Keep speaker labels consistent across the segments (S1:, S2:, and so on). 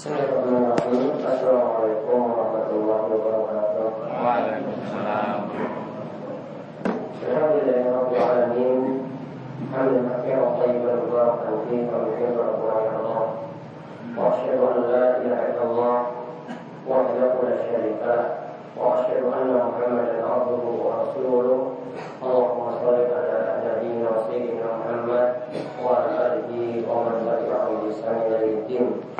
S1: Bismillahirrahmanirrahim. Assalamualaikum warahmatullahi wabarakatuh.
S2: Waalaikumsalam.
S1: Alhamdulillahirabbil alamin. Hamdan katsiran tayyiban mubarakan fihi wa yuhibbu rabbuna yardah. Wa asyhadu an la ilaha illallah wahdahu la syarika lah. Wa asyhadu anna Muhammadan abduhu wa rasuluh. Allahumma shalli ala nabiyyina wa sayyidina Muhammad wa ala alihi wa man tabi'ahum bi ihsan ila yaumil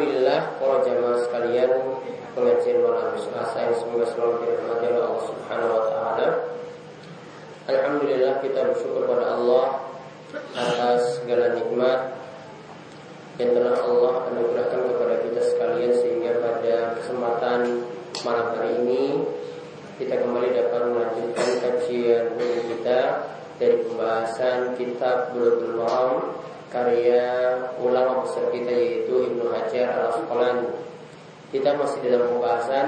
S1: Alhamdulillah para jamaah sekalian pengajian malam Selasa yang semoga selalu dirahmati oleh Allah Subhanahu wa taala. Alhamdulillah kita bersyukur pada Allah atas segala nikmat yang telah Allah anugerahkan kepada kita sekalian sehingga pada kesempatan malam hari ini kita kembali dapat melanjutkan kajian kita dari pembahasan kitab Bulughul Maram karya ulama besar kita yaitu Ibnu Hajar Al Asqalani. Kita masih dalam pembahasan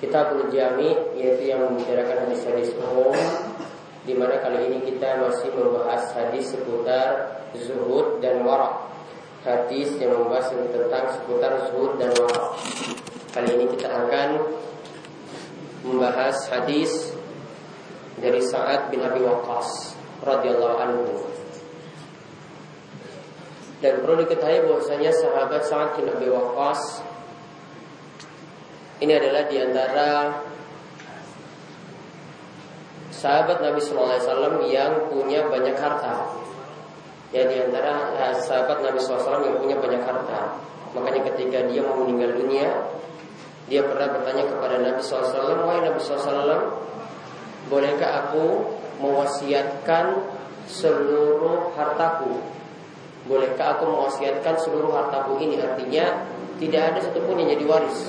S1: kita Jami yaitu yang membicarakan hadis-hadis umum di mana kali ini kita masih membahas hadis seputar zuhud dan warak. Hadis yang membahas tentang seputar zuhud dan warak. Kali ini kita akan membahas hadis dari Sa'ad bin Abi Waqqas radhiyallahu anhu. Dan perlu diketahui bahwasanya sahabat Sa'ad bin Abi Waqqas ini adalah di antara sahabat Nabi Sallallahu Alaihi Wasallam yang punya banyak harta. Ya di antara eh, sahabat Nabi SAW yang punya banyak harta. Makanya ketika dia mau meninggal dunia, dia pernah bertanya kepada Nabi SAW, Wahai Nabi SAW, bolehkah aku mewasiatkan seluruh hartaku Bolehkah aku mewasiatkan seluruh hartaku ini? Artinya tidak ada satupun yang jadi waris.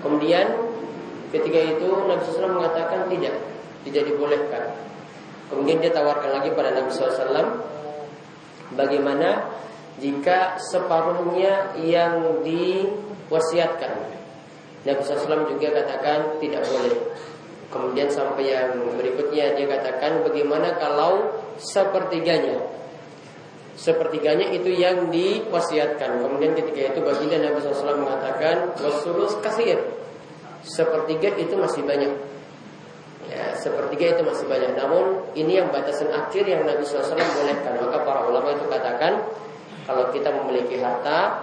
S1: Kemudian ketika itu Nabi SAW mengatakan tidak Tidak dibolehkan. Kemudian dia tawarkan lagi pada Nabi SAW Bagaimana jika separuhnya yang diwasiatkan. Nabi SAW juga katakan tidak boleh. Kemudian sampai yang berikutnya dia katakan bagaimana kalau sepertiganya sepertiganya itu yang diwasiatkan. Kemudian ketika itu baginda Nabi SAW mengatakan wasulus kasir. Sepertiga itu masih banyak. Ya, sepertiga itu masih banyak. Namun ini yang batasan akhir yang Nabi SAW bolehkan. Maka para ulama itu katakan kalau kita memiliki harta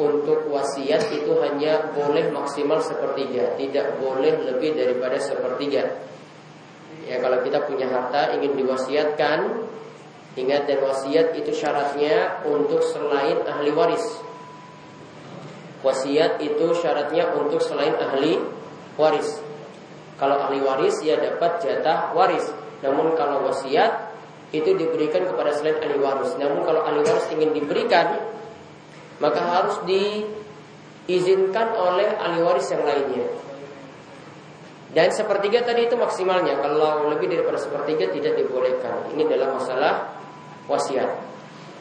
S1: untuk wasiat itu hanya boleh maksimal sepertiga, tidak boleh lebih daripada sepertiga. Ya kalau kita punya harta ingin diwasiatkan Ingat dan wasiat itu syaratnya untuk selain ahli waris. Wasiat itu syaratnya untuk selain ahli waris. Kalau ahli waris ya dapat jatah waris. Namun kalau wasiat itu diberikan kepada selain ahli waris. Namun kalau ahli waris ingin diberikan maka harus diizinkan oleh ahli waris yang lainnya. Dan sepertiga tadi itu maksimalnya. Kalau lebih daripada sepertiga tidak dibolehkan. Ini adalah masalah wasiat.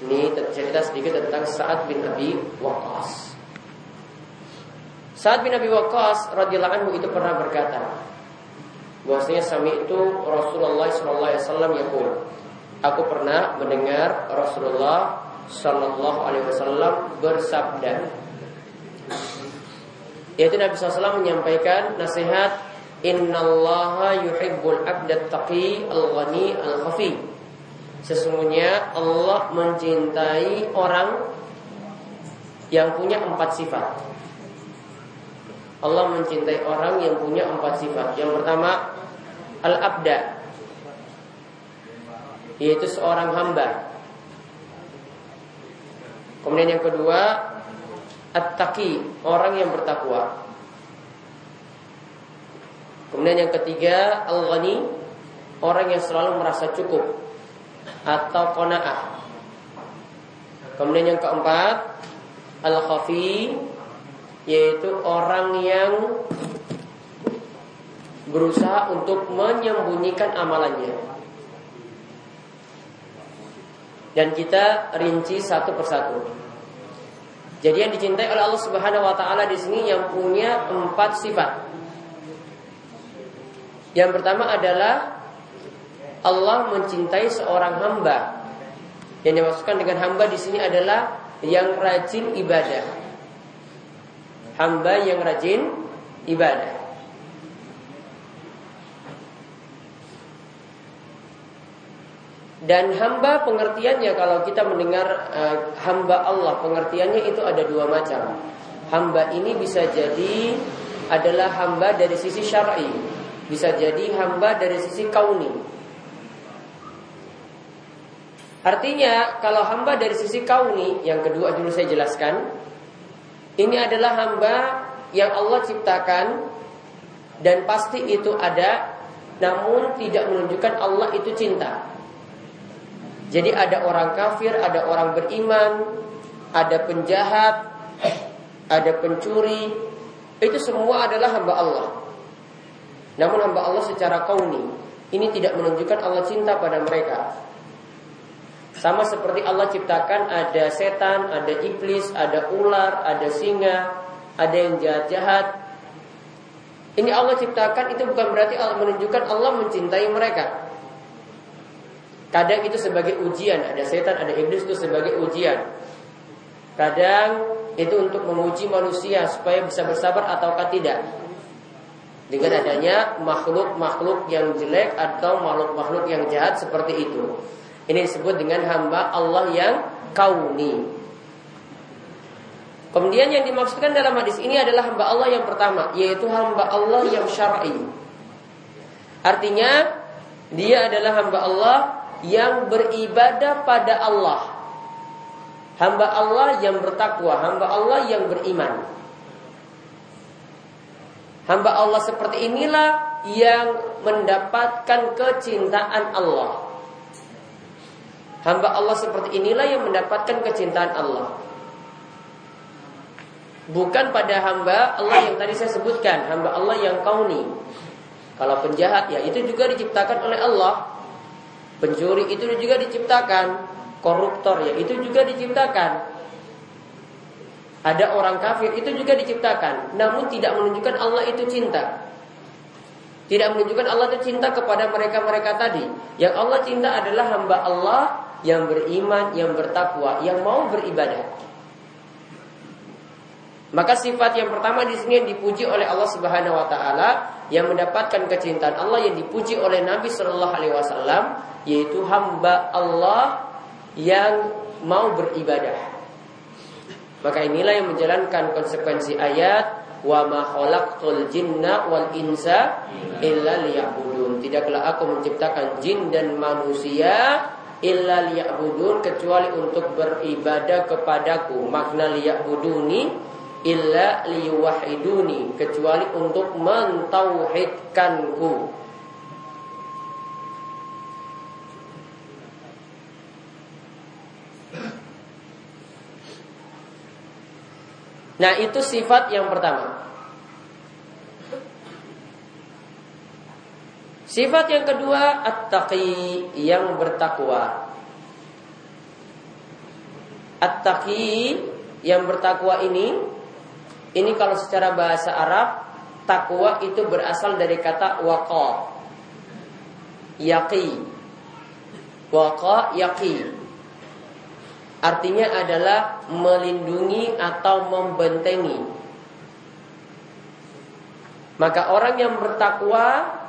S1: Ini cerita sedikit tentang Sa'ad bin Abi Waqqas. Sa'ad bin Abi Waqqas radhiyallahu anhu itu pernah berkata, bahwasanya sami itu Rasulullah sallallahu alaihi wasallam yaqul, aku pernah mendengar Rasulullah sallallahu alaihi wasallam bersabda, yaitu Nabi SAW menyampaikan nasihat Innallaha yuhibbul abdat taqi al-ghani al-khafi Sesungguhnya Allah mencintai orang yang punya empat sifat. Allah mencintai orang yang punya empat sifat. Yang pertama, al-abda, yaitu seorang hamba. Kemudian yang kedua, at-taqi, orang yang bertakwa. Kemudian yang ketiga, al-ghani, orang yang selalu merasa cukup atau kona'ah. Kemudian yang keempat, al-khafi yaitu orang yang berusaha untuk menyembunyikan amalannya. Dan kita rinci satu persatu. Jadi yang dicintai oleh Allah Subhanahu wa taala di sini yang punya empat sifat. Yang pertama adalah Allah mencintai seorang hamba. Yang dimaksudkan dengan hamba di sini adalah yang rajin ibadah hamba yang rajin ibadah. Dan hamba pengertiannya kalau kita mendengar uh, hamba Allah pengertiannya itu ada dua macam. Hamba ini bisa jadi adalah hamba dari sisi syar'i, bisa jadi hamba dari sisi kauni. Artinya kalau hamba dari sisi kauni yang kedua dulu saya jelaskan ini adalah hamba yang Allah ciptakan dan pasti itu ada namun tidak menunjukkan Allah itu cinta. Jadi ada orang kafir, ada orang beriman, ada penjahat, ada pencuri, itu semua adalah hamba Allah. Namun hamba Allah secara kauni ini tidak menunjukkan Allah cinta pada mereka. Sama seperti Allah ciptakan ada setan, ada iblis, ada ular, ada singa, ada yang jahat-jahat. Ini Allah ciptakan itu bukan berarti Allah menunjukkan Allah mencintai mereka. Kadang itu sebagai ujian, ada setan, ada iblis itu sebagai ujian. Kadang itu untuk menguji manusia supaya bisa bersabar ataukah tidak. Dengan adanya makhluk-makhluk yang jelek atau makhluk-makhluk yang jahat seperti itu. Ini disebut dengan hamba Allah yang kauni. Kemudian yang dimaksudkan dalam hadis ini adalah hamba Allah yang pertama, yaitu hamba Allah yang syar'i. Artinya, dia adalah hamba Allah yang beribadah pada Allah. Hamba Allah yang bertakwa, hamba Allah yang beriman. Hamba Allah seperti inilah yang mendapatkan kecintaan Allah. Hamba Allah seperti inilah yang mendapatkan kecintaan Allah. Bukan pada hamba Allah yang tadi saya sebutkan, hamba Allah yang kauni. Kalau penjahat ya itu juga diciptakan oleh Allah. Pencuri itu juga diciptakan, koruptor ya itu juga diciptakan. Ada orang kafir itu juga diciptakan, namun tidak menunjukkan Allah itu cinta. Tidak menunjukkan Allah itu cinta kepada mereka-mereka tadi. Yang Allah cinta adalah hamba Allah yang beriman, yang bertakwa, yang mau beribadah. Maka sifat yang pertama di sini yang dipuji oleh Allah Subhanahu wa taala yang mendapatkan kecintaan Allah yang dipuji oleh Nabi Shallallahu alaihi wasallam yaitu hamba Allah yang mau beribadah. Maka inilah yang menjalankan konsekuensi ayat wa ma khalaqtul jinna wal insa illa liya'budun. Tidaklah aku menciptakan jin dan manusia illa liya'budun kecuali untuk beribadah kepadaku. Makna liya'buduni illa liyuwahiduni kecuali untuk mentauhidkanku. Nah, itu sifat yang pertama. Sifat yang kedua at-taqi yang bertakwa. At-taqi yang bertakwa ini ini kalau secara bahasa Arab takwa itu berasal dari kata waqa. Yaqi. Waqa yaqi. Artinya adalah melindungi atau membentengi. Maka orang yang bertakwa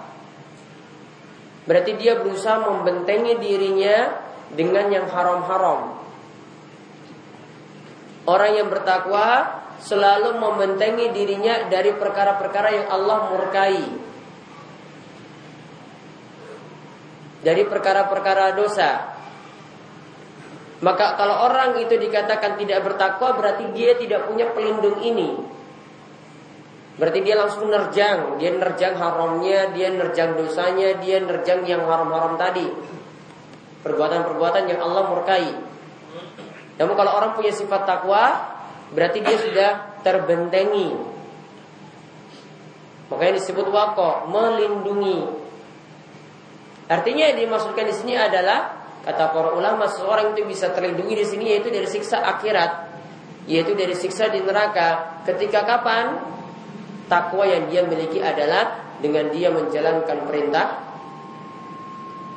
S1: Berarti dia berusaha membentengi dirinya dengan yang haram-haram. Orang yang bertakwa selalu membentengi dirinya dari perkara-perkara yang Allah murkai. Dari perkara-perkara dosa. Maka kalau orang itu dikatakan tidak bertakwa berarti dia tidak punya pelindung ini. Berarti dia langsung nerjang, dia nerjang haramnya, dia nerjang dosanya, dia nerjang yang haram-haram tadi. Perbuatan-perbuatan yang Allah murkai. Namun kalau orang punya sifat takwa, berarti dia sudah terbentengi. Makanya disebut wako, melindungi. Artinya yang dimaksudkan di sini adalah kata para ulama seorang itu bisa terlindungi di sini yaitu dari siksa akhirat, yaitu dari siksa di neraka. Ketika kapan? Takwa yang dia miliki adalah dengan dia menjalankan perintah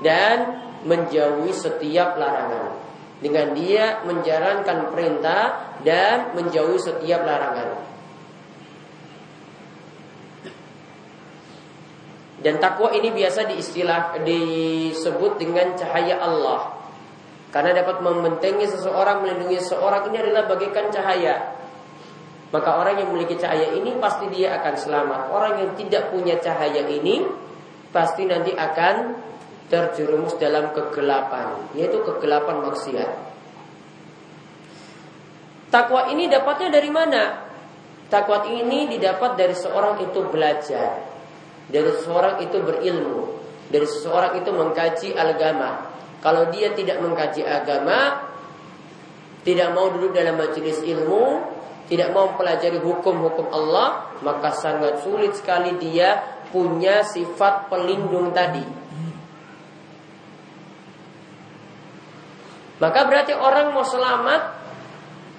S1: dan menjauhi setiap larangan. Dengan dia menjalankan perintah dan menjauhi setiap larangan. Dan takwa ini biasa diistilah disebut dengan cahaya Allah. Karena dapat membentengi seseorang, melindungi seseorang ini adalah bagaikan cahaya. Maka orang yang memiliki cahaya ini pasti dia akan selamat. Orang yang tidak punya cahaya ini pasti nanti akan terjerumus dalam kegelapan, yaitu kegelapan maksiat. Takwa ini dapatnya dari mana? Takwa ini didapat dari seorang itu belajar dari seseorang itu berilmu, dari seseorang itu mengkaji agama. Kalau dia tidak mengkaji agama, tidak mau duduk dalam majelis ilmu, tidak mau mempelajari hukum-hukum Allah, maka sangat sulit sekali dia punya sifat pelindung tadi. Maka berarti orang mau selamat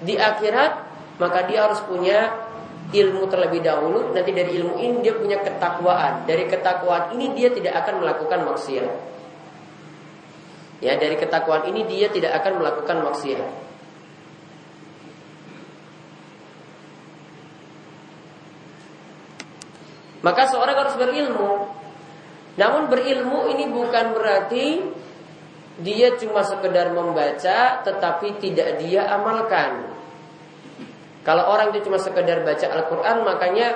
S1: di akhirat, maka dia harus punya ilmu terlebih dahulu, nanti dari ilmu ini dia punya ketakwaan. Dari ketakwaan ini dia tidak akan melakukan maksiat. Ya, dari ketakwaan ini dia tidak akan melakukan maksiat. Maka seorang harus berilmu. Namun berilmu ini bukan berarti dia cuma sekedar membaca tetapi tidak dia amalkan. Kalau orang itu cuma sekedar baca Al-Quran, makanya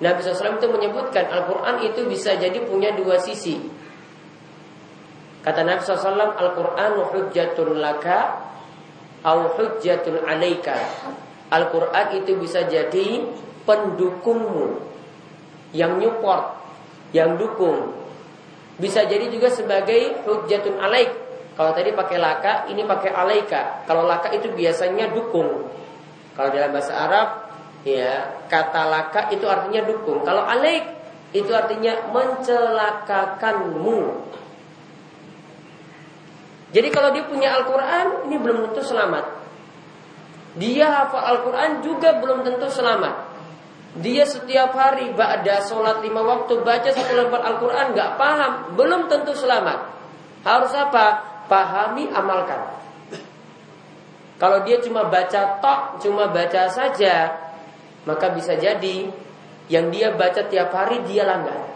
S1: Nabi SAW itu menyebutkan Al-Quran itu bisa jadi punya dua sisi. Kata Nabi SAW, Al-Quran hujjatun laka, au hujjatun alaika. Al-Quran itu bisa jadi pendukungmu, yang nyupport, yang dukung. Bisa jadi juga sebagai hujjatun alaik. Kalau tadi pakai laka, ini pakai alaika. Kalau laka itu biasanya dukung. Kalau dalam bahasa Arab ya kata laka itu artinya dukung. Kalau alik itu artinya mencelakakanmu. Jadi kalau dia punya Al-Quran ini belum tentu selamat. Dia hafal Al-Quran juga belum tentu selamat. Dia setiap hari ba'da sholat lima waktu baca satu lembar Al-Quran nggak paham, belum tentu selamat. Harus apa? Pahami, amalkan. Kalau dia cuma baca tok, cuma baca saja, maka bisa jadi yang dia baca tiap hari dia langgar.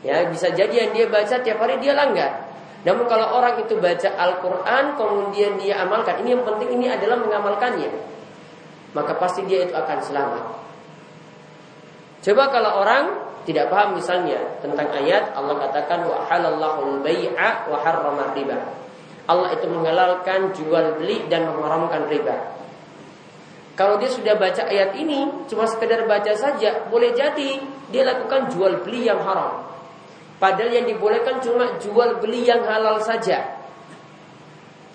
S1: Ya, bisa jadi yang dia baca tiap hari dia langgar. Namun kalau orang itu baca Al-Quran kemudian dia amalkan, ini yang penting ini adalah mengamalkannya. Maka pasti dia itu akan selamat. Coba kalau orang tidak paham misalnya tentang ayat Allah katakan wa halallahu al-bai'a wa harrama riba. Allah itu menghalalkan jual beli dan mengharamkan riba. Kalau dia sudah baca ayat ini, cuma sekedar baca saja, boleh jadi dia lakukan jual beli yang haram. Padahal yang dibolehkan cuma jual beli yang halal saja.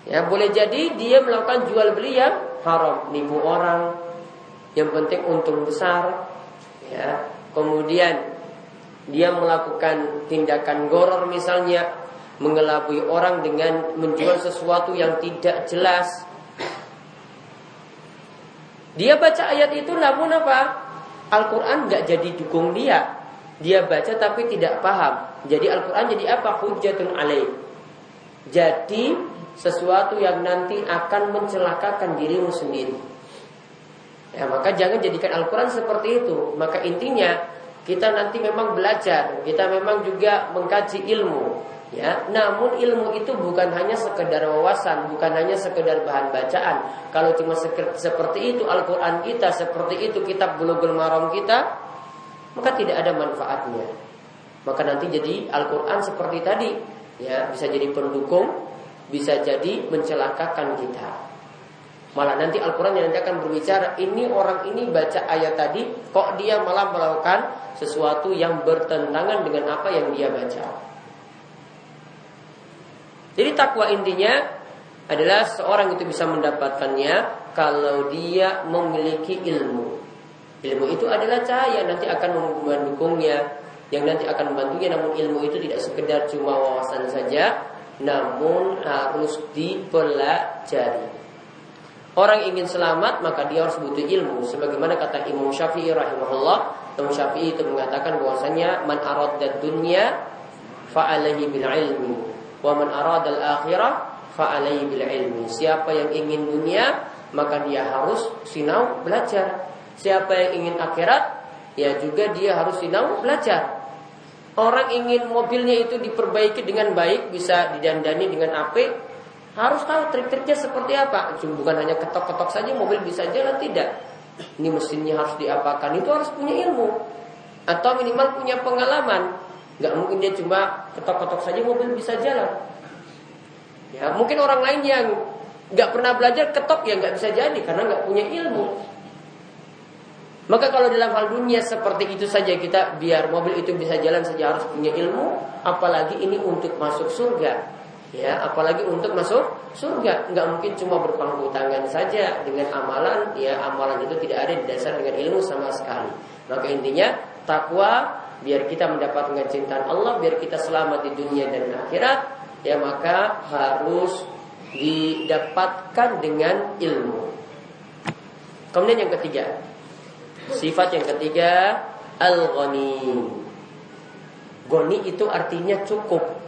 S1: Ya, boleh jadi dia melakukan jual beli yang haram, nipu orang, yang penting untung besar. Ya, kemudian dia melakukan tindakan goror misalnya mengelabui orang dengan menjual sesuatu yang tidak jelas. Dia baca ayat itu namun apa? Al-Quran nggak jadi dukung dia. Dia baca tapi tidak paham. Jadi Al-Quran jadi apa? Hujatun alaih. Jadi sesuatu yang nanti akan mencelakakan dirimu sendiri. Ya, maka jangan jadikan Al-Quran seperti itu. Maka intinya kita nanti memang belajar, kita memang juga mengkaji ilmu. Ya, namun ilmu itu bukan hanya sekedar wawasan, bukan hanya sekedar bahan bacaan. Kalau cuma seperti itu Al-Qur'an kita, seperti itu kitab Bulughul Maram kita, maka tidak ada manfaatnya. Maka nanti jadi Al-Qur'an seperti tadi, ya, bisa jadi pendukung, bisa jadi mencelakakan kita. Malah nanti Al-Quran yang nanti akan berbicara Ini orang ini baca ayat tadi Kok dia malah melakukan sesuatu yang bertentangan dengan apa yang dia baca jadi takwa intinya adalah seorang itu bisa mendapatkannya kalau dia memiliki ilmu. Ilmu itu adalah cahaya nanti akan mendukungnya, yang nanti akan membantunya. Namun ilmu itu tidak sekedar cuma wawasan saja, namun harus dipelajari. Orang ingin selamat maka dia harus butuh ilmu. Sebagaimana kata Imam Syafi'i rahimahullah, Imam Syafi'i itu mengatakan bahwasanya man arad dunya fa alaihi bil ilmi wa man arad al akhirah fa alaihi bil ilmi. Siapa yang ingin dunia maka dia harus sinau belajar. Siapa yang ingin akhirat ya juga dia harus sinau belajar. Orang ingin mobilnya itu diperbaiki dengan baik, bisa didandani dengan apik, harus tahu trik-triknya seperti apa. Bukan hanya ketok-ketok saja mobil bisa jalan tidak. Ini mesinnya harus diapakan, itu harus punya ilmu atau minimal punya pengalaman. Gak mungkin dia cuma ketok-ketok saja mobil bisa jalan. Ya, mungkin orang lain yang nggak pernah belajar ketok ya nggak bisa jadi karena nggak punya ilmu. Maka kalau dalam hal dunia seperti itu saja kita biar mobil itu bisa jalan saja harus punya ilmu, apalagi ini untuk masuk surga. Ya, apalagi untuk masuk surga, nggak mungkin cuma berpangku tangan saja dengan amalan, ya amalan itu tidak ada di dasar dengan ilmu sama sekali. Maka intinya takwa biar kita mendapatkan kecintaan Allah, biar kita selamat di dunia dan akhirat, ya maka harus didapatkan dengan ilmu. Kemudian yang ketiga, Sifat yang ketiga Al-Ghani Ghani itu artinya cukup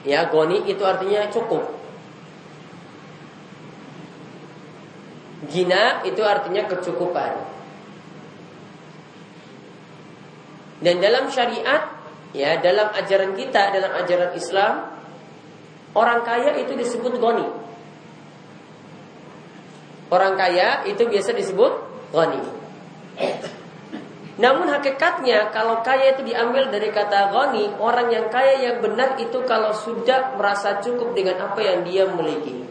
S1: Ya, goni itu artinya cukup. Gina itu artinya kecukupan. Dan dalam syariat, ya, dalam ajaran kita, dalam ajaran Islam, orang kaya itu disebut goni. Orang kaya itu biasa disebut ghani. Namun hakikatnya kalau kaya itu diambil dari kata ghani, orang yang kaya yang benar itu kalau sudah merasa cukup dengan apa yang dia miliki.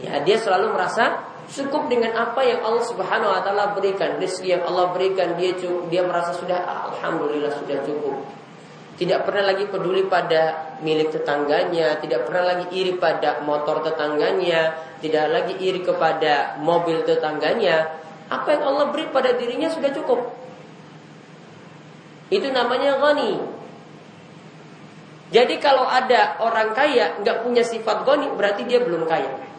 S1: Ya, dia selalu merasa cukup dengan apa yang Allah Subhanahu wa taala berikan, rezeki yang Allah berikan, dia dia merasa sudah alhamdulillah sudah cukup. Tidak pernah lagi peduli pada milik tetangganya, tidak pernah lagi iri pada motor tetangganya, tidak lagi iri kepada mobil tetangganya. Apa yang Allah beri pada dirinya sudah cukup. Itu namanya ghani. Jadi kalau ada orang kaya nggak punya sifat ghani, berarti dia belum kaya.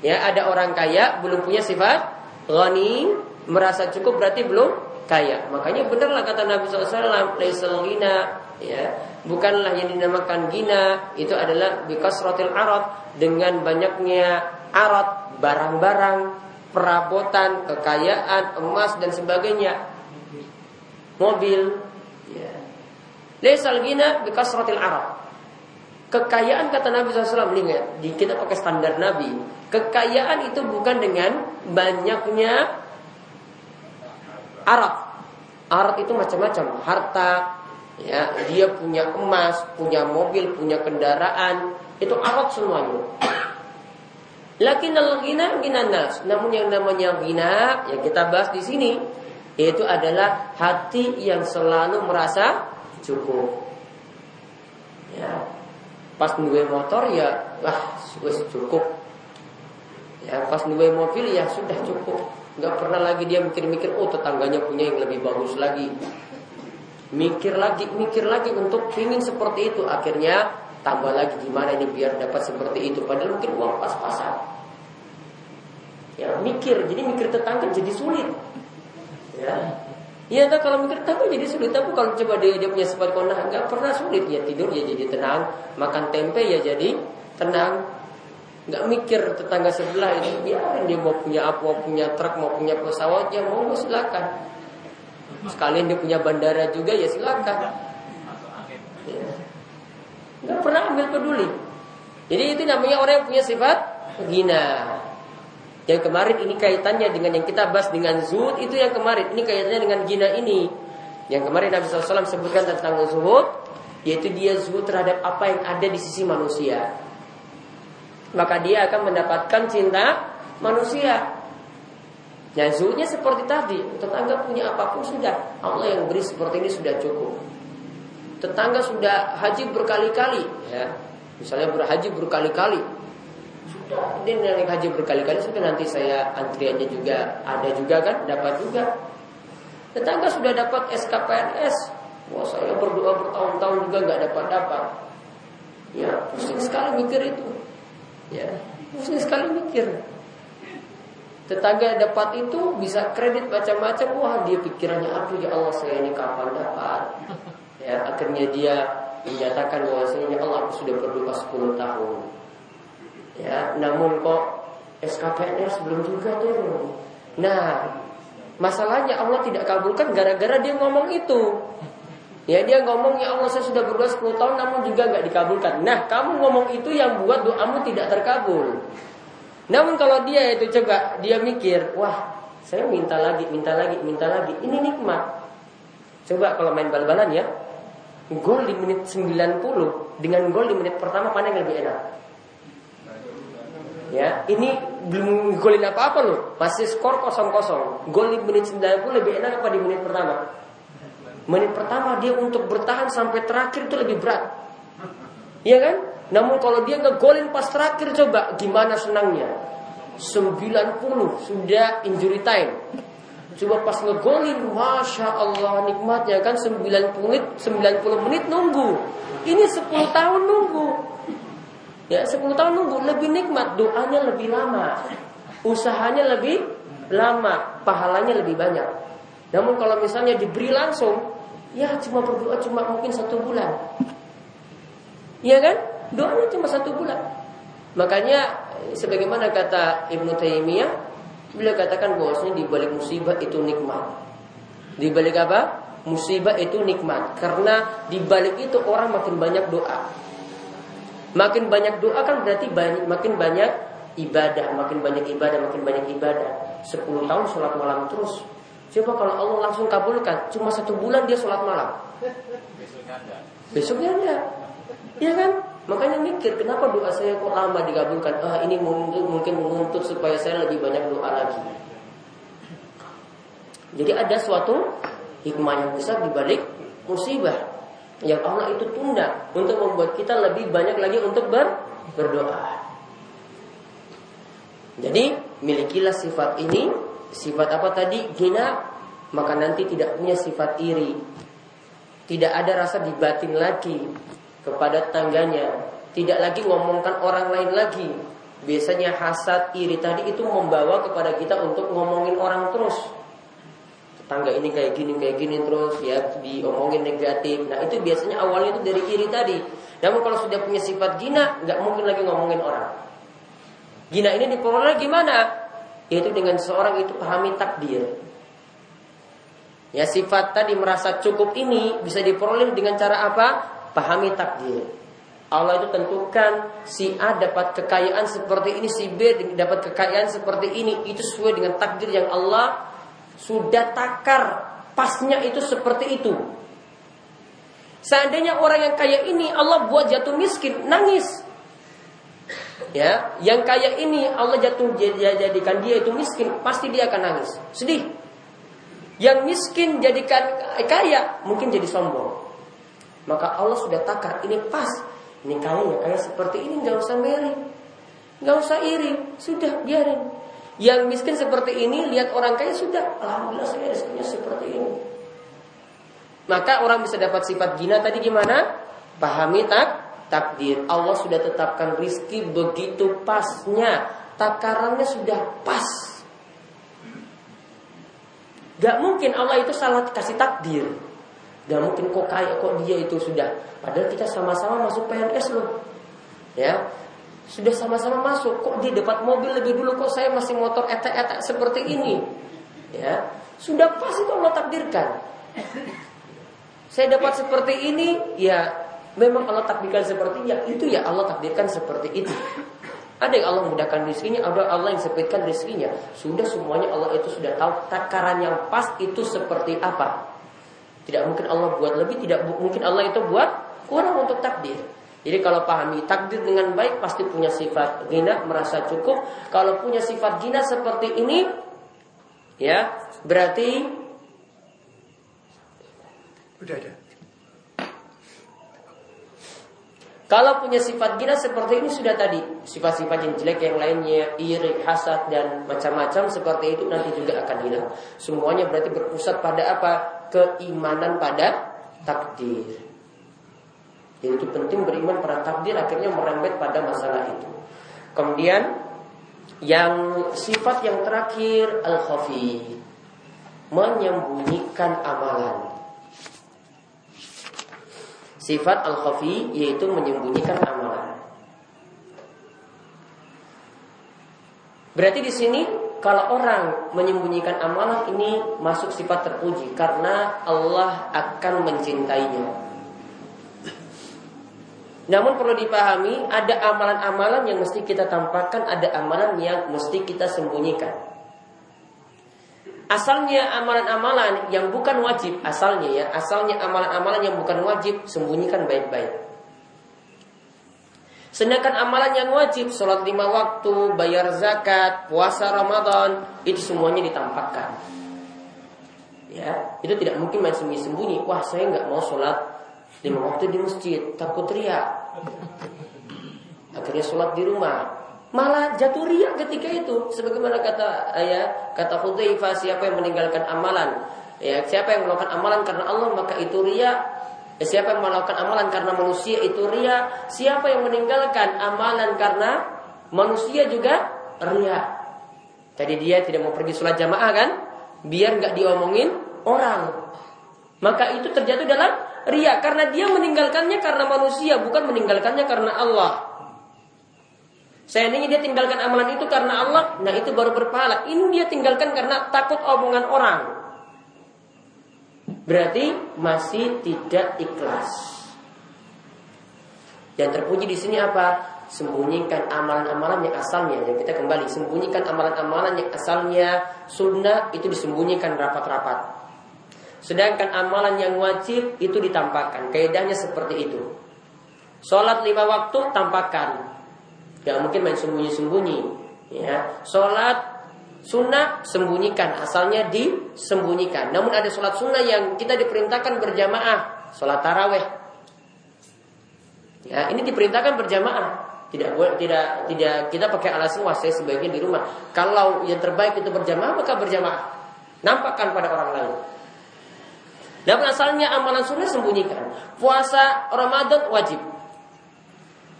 S1: Ya, ada orang kaya belum punya sifat ghani, merasa cukup berarti belum kaya. Makanya benarlah kata Nabi SAW, laisal gina, ya, bukanlah yang dinamakan gina, itu adalah bikasratil arad dengan banyaknya arat, barang-barang, perabotan, kekayaan, emas dan sebagainya. Mobil, ya. Laisal gina bikasratil arad. Kekayaan kata Nabi SAW ingat, kita pakai standar Nabi. Kekayaan itu bukan dengan banyaknya Arab. Arab itu macam-macam, harta, ya, dia punya emas, punya mobil, punya kendaraan, itu Arab semuanya. Lakin al-ghina gina nas. Namun yang namanya ghina yang kita bahas di sini yaitu adalah hati yang selalu merasa cukup. Ya. Pas duwe motor ya wah wis cukup. Ya, pas duwe mobil ya sudah cukup. Nggak pernah lagi dia mikir-mikir oh tetangganya punya yang lebih bagus lagi. Mikir lagi mikir lagi untuk pingin seperti itu. Akhirnya tambah lagi gimana ini biar dapat seperti itu? Padahal mungkin uang pas-pasan. Ya mikir. Jadi mikir tetangga jadi sulit. Ya Iya, nah, kalau mikir tetangga jadi sulit. Tapi kalau coba dia, dia punya sifat konah, nggak pernah sulit. Ya tidur ya jadi tenang, makan tempe ya jadi tenang, nggak mikir tetangga sebelah ini biarin dia mau punya apa mau punya truk mau punya pesawat ya mau silakan sekalian dia punya bandara juga ya silakan ya. pernah ambil peduli jadi itu namanya orang yang punya sifat gina yang kemarin ini kaitannya dengan yang kita bahas dengan zuhud itu yang kemarin ini kaitannya dengan gina ini yang kemarin Nabi SAW sebutkan tentang zuhud yaitu dia zuhud terhadap apa yang ada di sisi manusia maka dia akan mendapatkan cinta manusia. Nah zuhudnya seperti tadi, tetangga punya apa pun sudah, Allah yang beri seperti ini sudah cukup. Tetangga sudah haji berkali-kali, ya. Misalnya berhaji berkali-kali. Dia naik haji berkali-kali sudah nanti saya antriannya juga ada juga kan, dapat juga. Tetangga sudah dapat SKPNS. Wah saya berdoa bertahun-tahun juga nggak dapat dapat. Ya pusing sekali mikir itu. Ya pusing sekali mikir. Tetangga dapat itu bisa kredit macam-macam. Wah dia pikirannya aduh ya Allah saya ini kapan dapat. Ya, akhirnya dia menyatakan bahwasanya Allah aku sudah berdoa 10 tahun. Ya, namun kok SKPNS belum juga turun. Nah, masalahnya Allah tidak kabulkan gara-gara dia ngomong itu. Ya dia ngomong ya Allah saya sudah berdoa 10 tahun namun juga nggak dikabulkan. Nah kamu ngomong itu yang buat doamu tidak terkabul. Namun kalau dia itu coba dia mikir, wah saya minta lagi, minta lagi, minta lagi. Ini nikmat. Coba kalau main bal-balan ya, Gol di menit 90 dengan gol di menit pertama mana yang lebih enak? Ya, ini belum golin apa-apa loh. Masih skor 0-0. Gol di menit 90 lebih enak apa di menit pertama? Menit pertama dia untuk bertahan sampai terakhir itu lebih berat. Iya kan? Namun kalau dia ngegolin pas terakhir coba gimana senangnya? 90 sudah injury time. Coba pas ngegolin, Masya Allah nikmatnya kan 90 menit, 90 menit nunggu. Ini 10 tahun nunggu. Ya 10 tahun nunggu lebih nikmat, doanya lebih lama. Usahanya lebih lama, pahalanya lebih banyak. Namun kalau misalnya diberi langsung, ya cuma berdoa cuma mungkin satu bulan. Iya kan? Doanya cuma satu bulan. Makanya sebagaimana kata Ibnu Taimiyah, Beliau katakan bahwasanya di balik musibah itu nikmat. Di balik apa? Musibah itu nikmat karena di balik itu orang makin banyak doa. Makin banyak doa kan berarti banyak, makin banyak ibadah, makin banyak ibadah, makin banyak ibadah. 10 tahun sholat malam terus. Coba kalau Allah langsung kabulkan, cuma satu bulan dia sholat malam. Besoknya ada. Besoknya ada. Iya kan? Makanya mikir kenapa doa saya kok lama digabungkan? Ah ini mungkin mungkin menuntut supaya saya lebih banyak doa lagi. Jadi ada suatu hikmah yang besar di balik musibah yang Allah itu tunda untuk membuat kita lebih banyak lagi untuk ber, berdoa. Jadi milikilah sifat ini, sifat apa tadi? Gina, maka nanti tidak punya sifat iri. Tidak ada rasa dibatin lagi kepada tangganya, tidak lagi ngomongkan orang lain lagi. Biasanya hasad, iri tadi itu membawa kepada kita untuk ngomongin orang terus. Tetangga ini kayak gini, kayak gini terus ya diomongin negatif. Nah itu biasanya awalnya itu dari iri tadi. Namun kalau sudah punya sifat gina, nggak mungkin lagi ngomongin orang. Gina ini diperoleh gimana? Yaitu dengan seorang itu pahami takdir. Ya sifat tadi merasa cukup ini bisa diperoleh dengan cara apa? Pahami takdir. Allah itu tentukan si A dapat kekayaan seperti ini, si B dapat kekayaan seperti ini. Itu sesuai dengan takdir yang Allah sudah takar. Pasnya itu seperti itu. Seandainya orang yang kaya ini Allah buat jatuh miskin, nangis. Ya, yang kaya ini Allah jatuh jadikan dia itu miskin, pasti dia akan nangis, sedih. Yang miskin jadikan kaya, mungkin jadi sombong. Maka Allah sudah takar ini pas. Ini kaya ya kaya seperti ini nggak usah meri, nggak usah iri, sudah biarin. Yang miskin seperti ini lihat orang kaya sudah, alhamdulillah saya rezekinya seperti ini. Maka orang bisa dapat sifat gina tadi gimana? Pahami tak takdir. Allah sudah tetapkan rizki begitu pasnya. Takarannya sudah pas. Gak mungkin Allah itu salah kasih takdir. Gak mungkin kok kaya kok dia itu sudah. Padahal kita sama-sama masuk PNS loh. Ya, sudah sama-sama masuk. Kok dia dapat mobil lebih dulu kok saya masih motor etak-etak seperti ini. Ya, sudah pasti itu Allah takdirkan. Saya dapat seperti ini, ya memang Allah takdirkan seperti ya itu ya Allah takdirkan seperti itu. Ada yang Allah mudahkan rezekinya, ada Allah yang sempitkan rezekinya. Sudah semuanya Allah itu sudah tahu takaran yang pas itu seperti apa. Tidak mungkin Allah buat lebih, tidak mungkin Allah itu buat kurang untuk takdir. Jadi kalau pahami takdir dengan baik pasti punya sifat gina merasa cukup. Kalau punya sifat gina seperti ini, ya berarti
S3: udah ada.
S1: Kalau punya sifat gila seperti ini sudah tadi Sifat-sifat yang jelek yang lainnya Iri, hasad, dan macam-macam seperti itu nanti juga akan hilang Semuanya berarti berpusat pada apa? Keimanan pada takdir Jadi itu penting beriman pada takdir Akhirnya merembet pada masalah itu Kemudian Yang sifat yang terakhir Al-Khafi Menyembunyikan amalan Sifat al-khafi yaitu menyembunyikan amalan. Berarti di sini kalau orang menyembunyikan amalan ini masuk sifat terpuji karena Allah akan mencintainya. Namun perlu dipahami ada amalan-amalan yang mesti kita tampakkan, ada amalan yang mesti kita sembunyikan. Asalnya amalan-amalan yang bukan wajib, asalnya ya, asalnya amalan-amalan yang bukan wajib sembunyikan baik-baik. Sedangkan amalan yang wajib, sholat lima waktu, bayar zakat, puasa Ramadan, itu semuanya ditampakkan. Ya, itu tidak mungkin main sembunyi-sembunyi. Wah, saya nggak mau sholat lima waktu di masjid, takut teriak. Akhirnya sholat di rumah, malah jatuh riak ketika itu. Sebagaimana kata ya kata Hudzaifah siapa yang meninggalkan amalan? Ya siapa yang melakukan amalan karena Allah maka itu riak. Ya, siapa yang melakukan amalan karena manusia itu riak. Siapa yang meninggalkan amalan karena manusia juga riak. Tadi dia tidak mau pergi sholat jamaah kan? Biar nggak diomongin orang. Maka itu terjatuh dalam riak karena dia meninggalkannya karena manusia bukan meninggalkannya karena Allah Seandainya dia tinggalkan amalan itu karena Allah, nah itu baru berpahala. Ini dia tinggalkan karena takut omongan orang. Berarti masih tidak ikhlas. Yang terpuji di sini apa? Sembunyikan amalan-amalan yang asalnya. Yang kita kembali sembunyikan amalan-amalan yang asalnya sunnah itu disembunyikan rapat-rapat. Sedangkan amalan yang wajib itu ditampakkan. Kaidahnya seperti itu. Sholat lima waktu tampakkan Gak mungkin main sembunyi-sembunyi. Ya, sholat sunnah sembunyikan, asalnya disembunyikan. Namun ada sholat sunnah yang kita diperintahkan berjamaah, sholat taraweh. Ya, ini diperintahkan berjamaah. Tidak boleh, tidak, tidak kita pakai alasan wah saya sebaiknya di rumah. Kalau yang terbaik itu berjamaah maka berjamaah. Nampakkan pada orang lain. Dan asalnya amalan sunnah sembunyikan. Puasa Ramadan wajib.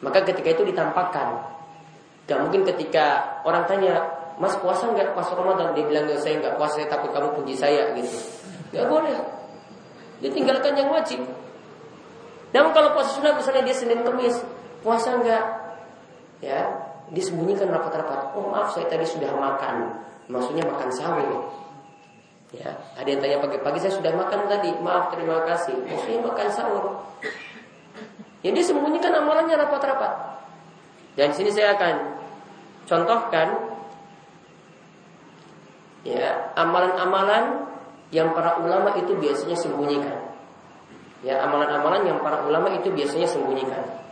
S1: Maka ketika itu ditampakkan. Gak mungkin ketika orang tanya, Mas puasa nggak pas Ramadan? Dia bilang, saya nggak puasa, takut kamu puji saya gitu. Gak boleh. Dia tinggalkan yang wajib. Namun kalau puasa sunnah misalnya dia Senin Kemis, puasa nggak? Ya, disembunyikan rapat-rapat. Oh maaf saya tadi sudah makan. Maksudnya makan sahur. Ya, ada yang tanya pagi-pagi saya sudah makan tadi. Maaf, terima kasih. Maksudnya makan sahur. Yang dia sembunyikan amalannya rapat-rapat. Dan sini saya akan contohkan ya amalan-amalan yang para ulama itu biasanya sembunyikan. Ya, amalan-amalan yang para ulama itu biasanya sembunyikan.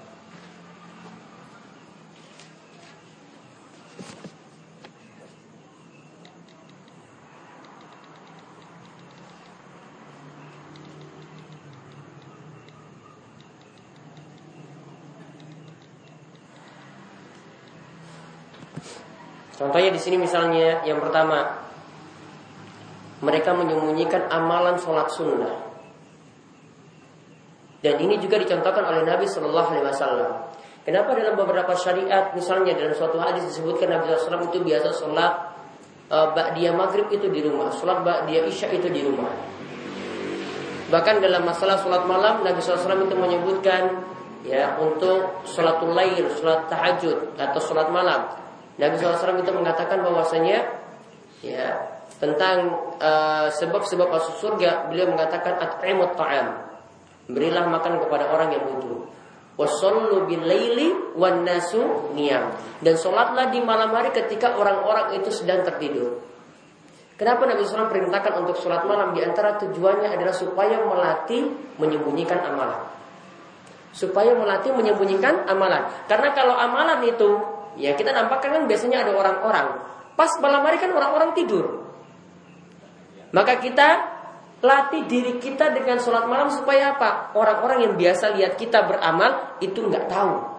S1: Contohnya di sini misalnya yang pertama mereka menyembunyikan amalan sholat sunnah. Dan ini juga dicontohkan oleh Nabi Shallallahu Alaihi Wasallam. Kenapa dalam beberapa syariat, misalnya dalam suatu hadis disebutkan Nabi SAW itu biasa sholat uh, dia maghrib itu di rumah, sholat dia isya itu di rumah. Bahkan dalam masalah sholat malam Nabi SAW itu menyebutkan ya untuk sholatul lail, sholat tahajud atau sholat malam Nabi SAW itu mengatakan bahwasanya ya tentang uh, sebab-sebab masuk surga beliau mengatakan at'imut ta'am berilah makan kepada orang yang butuh wasallu bil laili wan nasu niyam dan solatlah di malam hari ketika orang-orang itu sedang tertidur Kenapa Nabi SAW perintahkan untuk sholat malam? Di antara tujuannya adalah supaya melatih menyembunyikan amalan. Supaya melatih menyembunyikan amalan. Karena kalau amalan itu Ya kita nampakkan kan biasanya ada orang-orang. Pas malam hari kan orang-orang tidur. Maka kita latih diri kita dengan sholat malam supaya apa? Orang-orang yang biasa lihat kita beramal itu nggak tahu.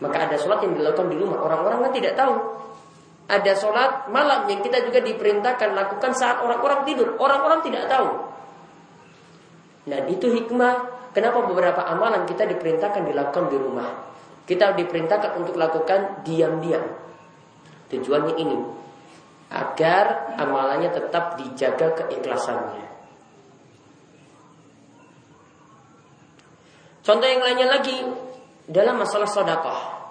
S1: Maka ada sholat yang dilakukan di rumah, orang-orang kan tidak tahu. Ada sholat malam yang kita juga diperintahkan lakukan saat orang-orang tidur, orang-orang tidak tahu. Nah itu hikmah kenapa beberapa amalan kita diperintahkan dilakukan di rumah. Kita diperintahkan untuk lakukan diam-diam. Tujuannya ini agar amalannya tetap dijaga keikhlasannya. Contoh yang lainnya lagi dalam masalah sodakoh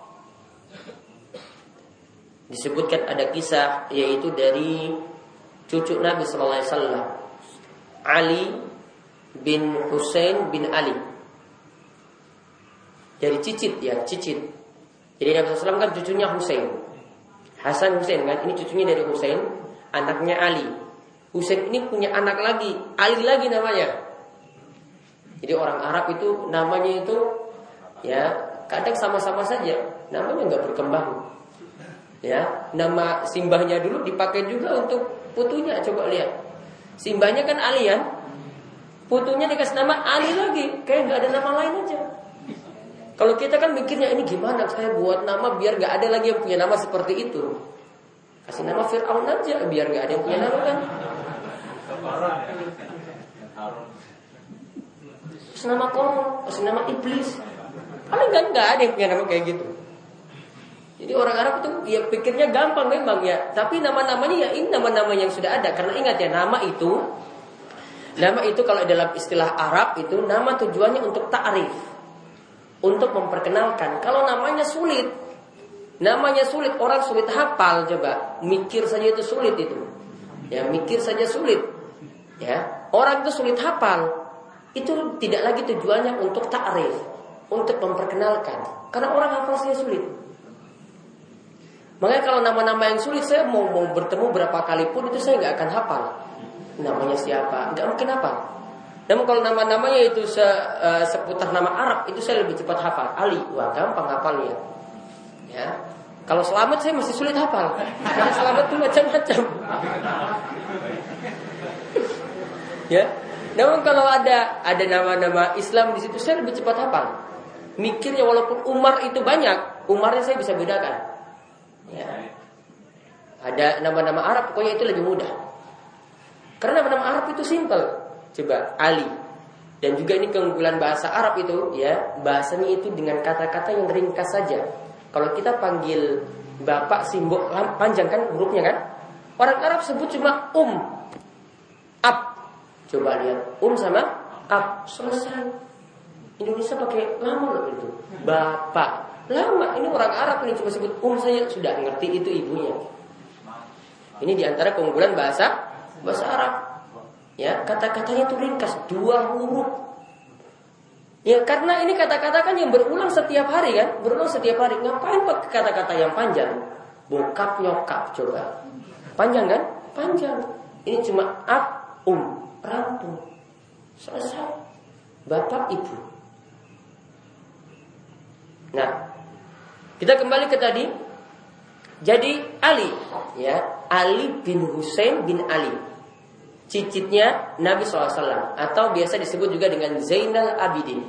S1: disebutkan ada kisah yaitu dari cucu Nabi Sallallahu Alaihi Wasallam Ali bin Hussein bin Ali dari cicit ya cicit jadi Nabi SAW kan cucunya Hussein Hasan Hussein kan ini cucunya dari Hussein, anaknya Ali. Hussein ini punya anak lagi, Ali lagi namanya. Jadi orang Arab itu namanya itu ya kadang sama-sama saja, namanya nggak berkembang. Ya, nama simbahnya dulu dipakai juga untuk putunya. Coba lihat, simbahnya kan Ali ya, putunya dikasih nama Ali lagi, kayak nggak ada nama lain aja. Kalau kita kan mikirnya ini gimana saya buat nama biar gak ada lagi yang punya nama seperti itu. Kasih nama Fir'aun aja biar gak ada yang punya nama kan. Kasih nama Korun, kasih nama Iblis. Paling kan gak ada yang punya nama kayak gitu. Jadi orang Arab itu ya pikirnya gampang memang ya. Tapi nama-namanya ya ini nama-nama yang sudah ada. Karena ingat ya nama itu Nama itu kalau dalam istilah Arab itu nama tujuannya untuk ta'rif untuk memperkenalkan. Kalau namanya sulit, namanya sulit, orang sulit hafal coba, mikir saja itu sulit itu. Ya, mikir saja sulit. Ya, orang itu sulit hafal. Itu tidak lagi tujuannya untuk ta'rif, untuk memperkenalkan. Karena orang hafal saja sulit. Makanya kalau nama-nama yang sulit saya mau, mau bertemu berapa kali pun itu saya nggak akan hafal. Namanya siapa? Nggak mungkin apa. Namun kalau nama-namanya itu se, uh, seputar nama Arab itu saya lebih cepat hafal. Ali, wah gampang hafalnya. Ya. Kalau selamat saya masih sulit hafal. Karena selamat itu macam-macam. ya. Namun kalau ada ada nama-nama Islam di situ saya lebih cepat hafal. Mikirnya walaupun Umar itu banyak, Umarnya saya bisa bedakan. Ya. Ada nama-nama Arab pokoknya itu lebih mudah. Karena nama-nama Arab itu simple. Coba Ali. Dan juga ini keunggulan bahasa Arab itu ya, bahasanya itu dengan kata-kata yang ringkas saja. Kalau kita panggil bapak simbol panjang kan hurufnya kan? Orang Arab sebut cuma um. Ab. Coba lihat, um sama ab selesai. Indonesia pakai lama loh itu. Bapak. Lama. Ini orang Arab ini cuma sebut um saja sudah ngerti itu ibunya. Ini di antara keunggulan bahasa bahasa Arab. Ya, kata-katanya itu ringkas, dua huruf. Ya, karena ini kata-kata kan yang berulang setiap hari kan, berulang setiap hari. Ngapain pakai kata-kata yang panjang? Bokap nyokap coba. Panjang kan? Panjang. Ini cuma ab, um, rampung. Selesai. Bapak ibu. Nah, kita kembali ke tadi. Jadi Ali, ya, Ali bin Husain bin Ali cicitnya Nabi SAW atau biasa disebut juga dengan Zainal Abidin.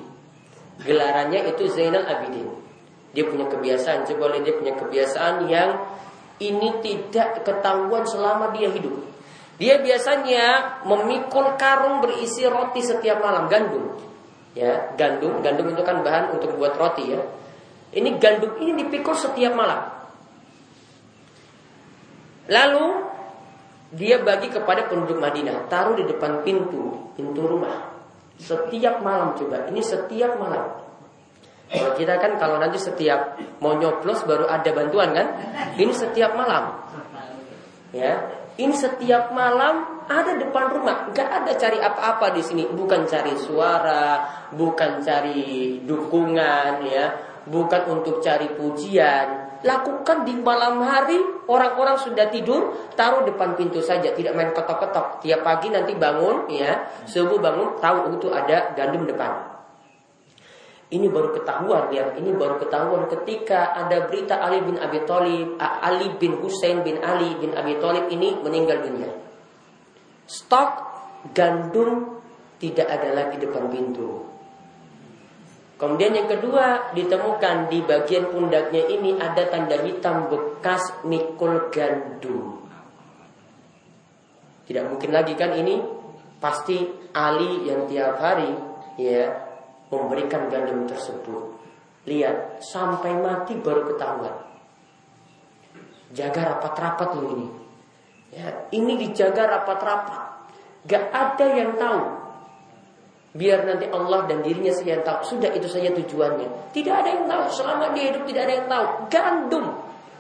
S1: Gelarannya itu Zainal Abidin. Dia punya kebiasaan, coba lihat dia punya kebiasaan yang ini tidak ketahuan selama dia hidup. Dia biasanya memikul karung berisi roti setiap malam, gandum. Ya, gandum, gandum itu kan bahan untuk buat roti ya. Ini gandum ini dipikul setiap malam. Lalu dia bagi kepada penduduk Madinah, taruh di depan pintu, pintu rumah. Setiap malam coba, ini setiap malam. Kalau kita kan kalau nanti setiap mau nyoblos baru ada bantuan kan? Ini setiap malam. Ya, ini setiap malam ada depan rumah, nggak ada cari apa-apa di sini, bukan cari suara, bukan cari dukungan, ya, bukan untuk cari pujian, Lakukan di malam hari Orang-orang sudah tidur Taruh depan pintu saja Tidak main ketok-ketok Tiap pagi nanti bangun ya Subuh bangun tahu itu ada gandum depan ini baru ketahuan ya, ini baru ketahuan ketika ada berita Ali bin Abi Thalib, Ali bin Hussein bin Ali bin Abi Thalib ini meninggal dunia. Stok gandum tidak ada lagi depan pintu. Kemudian yang kedua ditemukan di bagian pundaknya ini ada tanda hitam bekas mikul gandum. Tidak mungkin lagi kan ini pasti Ali yang tiap hari ya memberikan gandum tersebut. Lihat sampai mati baru ketahuan. Jaga rapat-rapat loh ini. Ya, ini dijaga rapat-rapat. Gak ada yang tahu Biar nanti Allah dan dirinya saja yang tahu. Sudah itu saja tujuannya. Tidak ada yang tahu. Selama dia hidup tidak ada yang tahu. Gandum.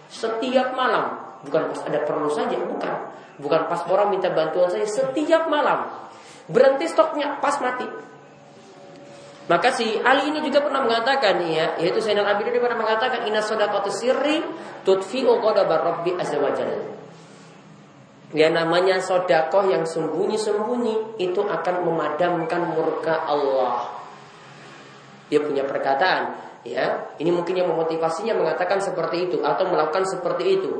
S1: Setiap malam. Bukan pas ada perlu saja. Bukan. Bukan pas orang minta bantuan saja. Setiap malam. Berhenti stoknya pas mati. Maka si Ali ini juga pernah mengatakan ya, yaitu Sayyidina Abi pernah mengatakan inna sadaqatu sirri tudfi'u ghadaba rabbi azza wa Ya namanya sodakoh yang sembunyi-sembunyi itu akan memadamkan murka Allah. Dia punya perkataan, ya. Ini mungkin yang memotivasinya mengatakan seperti itu atau melakukan seperti itu.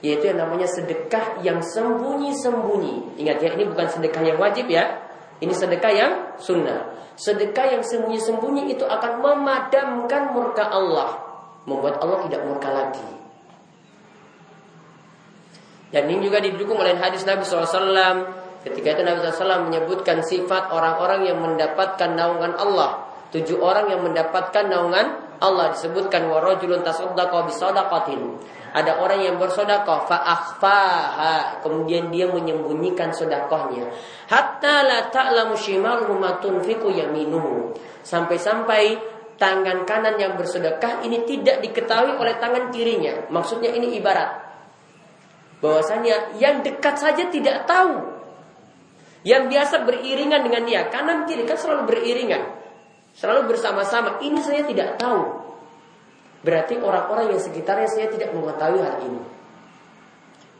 S1: Yaitu yang namanya sedekah yang sembunyi-sembunyi. Ingat ya, ini bukan sedekah yang wajib ya. Ini sedekah yang sunnah. Sedekah yang sembunyi-sembunyi itu akan memadamkan murka Allah. Membuat Allah tidak murka lagi. Dan ini juga didukung oleh hadis Nabi SAW Ketika itu Nabi SAW menyebutkan sifat orang-orang yang mendapatkan naungan Allah Tujuh orang yang mendapatkan naungan Allah disebutkan warajulun tasaddaqa bisadaqatin. Ada orang yang bersedekah fa akhfaha, kemudian dia menyembunyikan sedekahnya. Hatta la ta'lamu shimaluhu ma tunfiqu yaminuhu. Sampai-sampai tangan kanan yang bersedekah ini tidak diketahui oleh tangan kirinya. Maksudnya ini ibarat bahwasanya yang dekat saja tidak tahu. Yang biasa beriringan dengan dia, kanan kiri kan selalu beriringan. Selalu bersama-sama. Ini saya tidak tahu. Berarti orang-orang yang sekitarnya saya tidak mengetahui hal ini.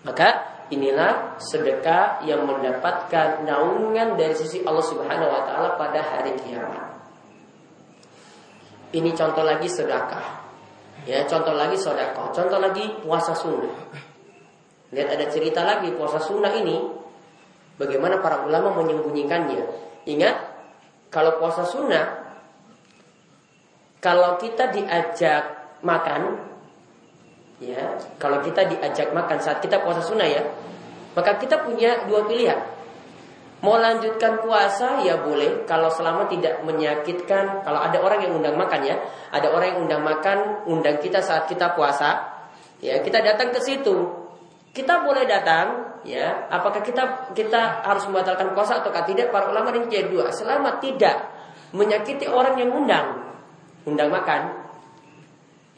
S1: Maka inilah sedekah yang mendapatkan naungan dari sisi Allah Subhanahu wa taala pada hari kiamat. Ini contoh lagi sedekah. Ya, contoh lagi sedekah. Contoh lagi puasa sunnah. Lihat ada cerita lagi puasa sunnah ini Bagaimana para ulama menyembunyikannya. Ingat Kalau puasa sunnah Kalau kita diajak makan ya Kalau kita diajak makan saat kita puasa sunnah ya Maka kita punya dua pilihan. Mau lanjutkan puasa ya boleh. Kalau selama tidak menyakitkan Kalau ada orang yang undang makan ya Ada orang yang undang makan Undang kita saat kita puasa Ya kita datang ke situ kita boleh datang, ya. Apakah kita kita harus membatalkan puasa atau tidak? Para ulama ini jadi dua. Selama tidak menyakiti orang yang undang, undang makan,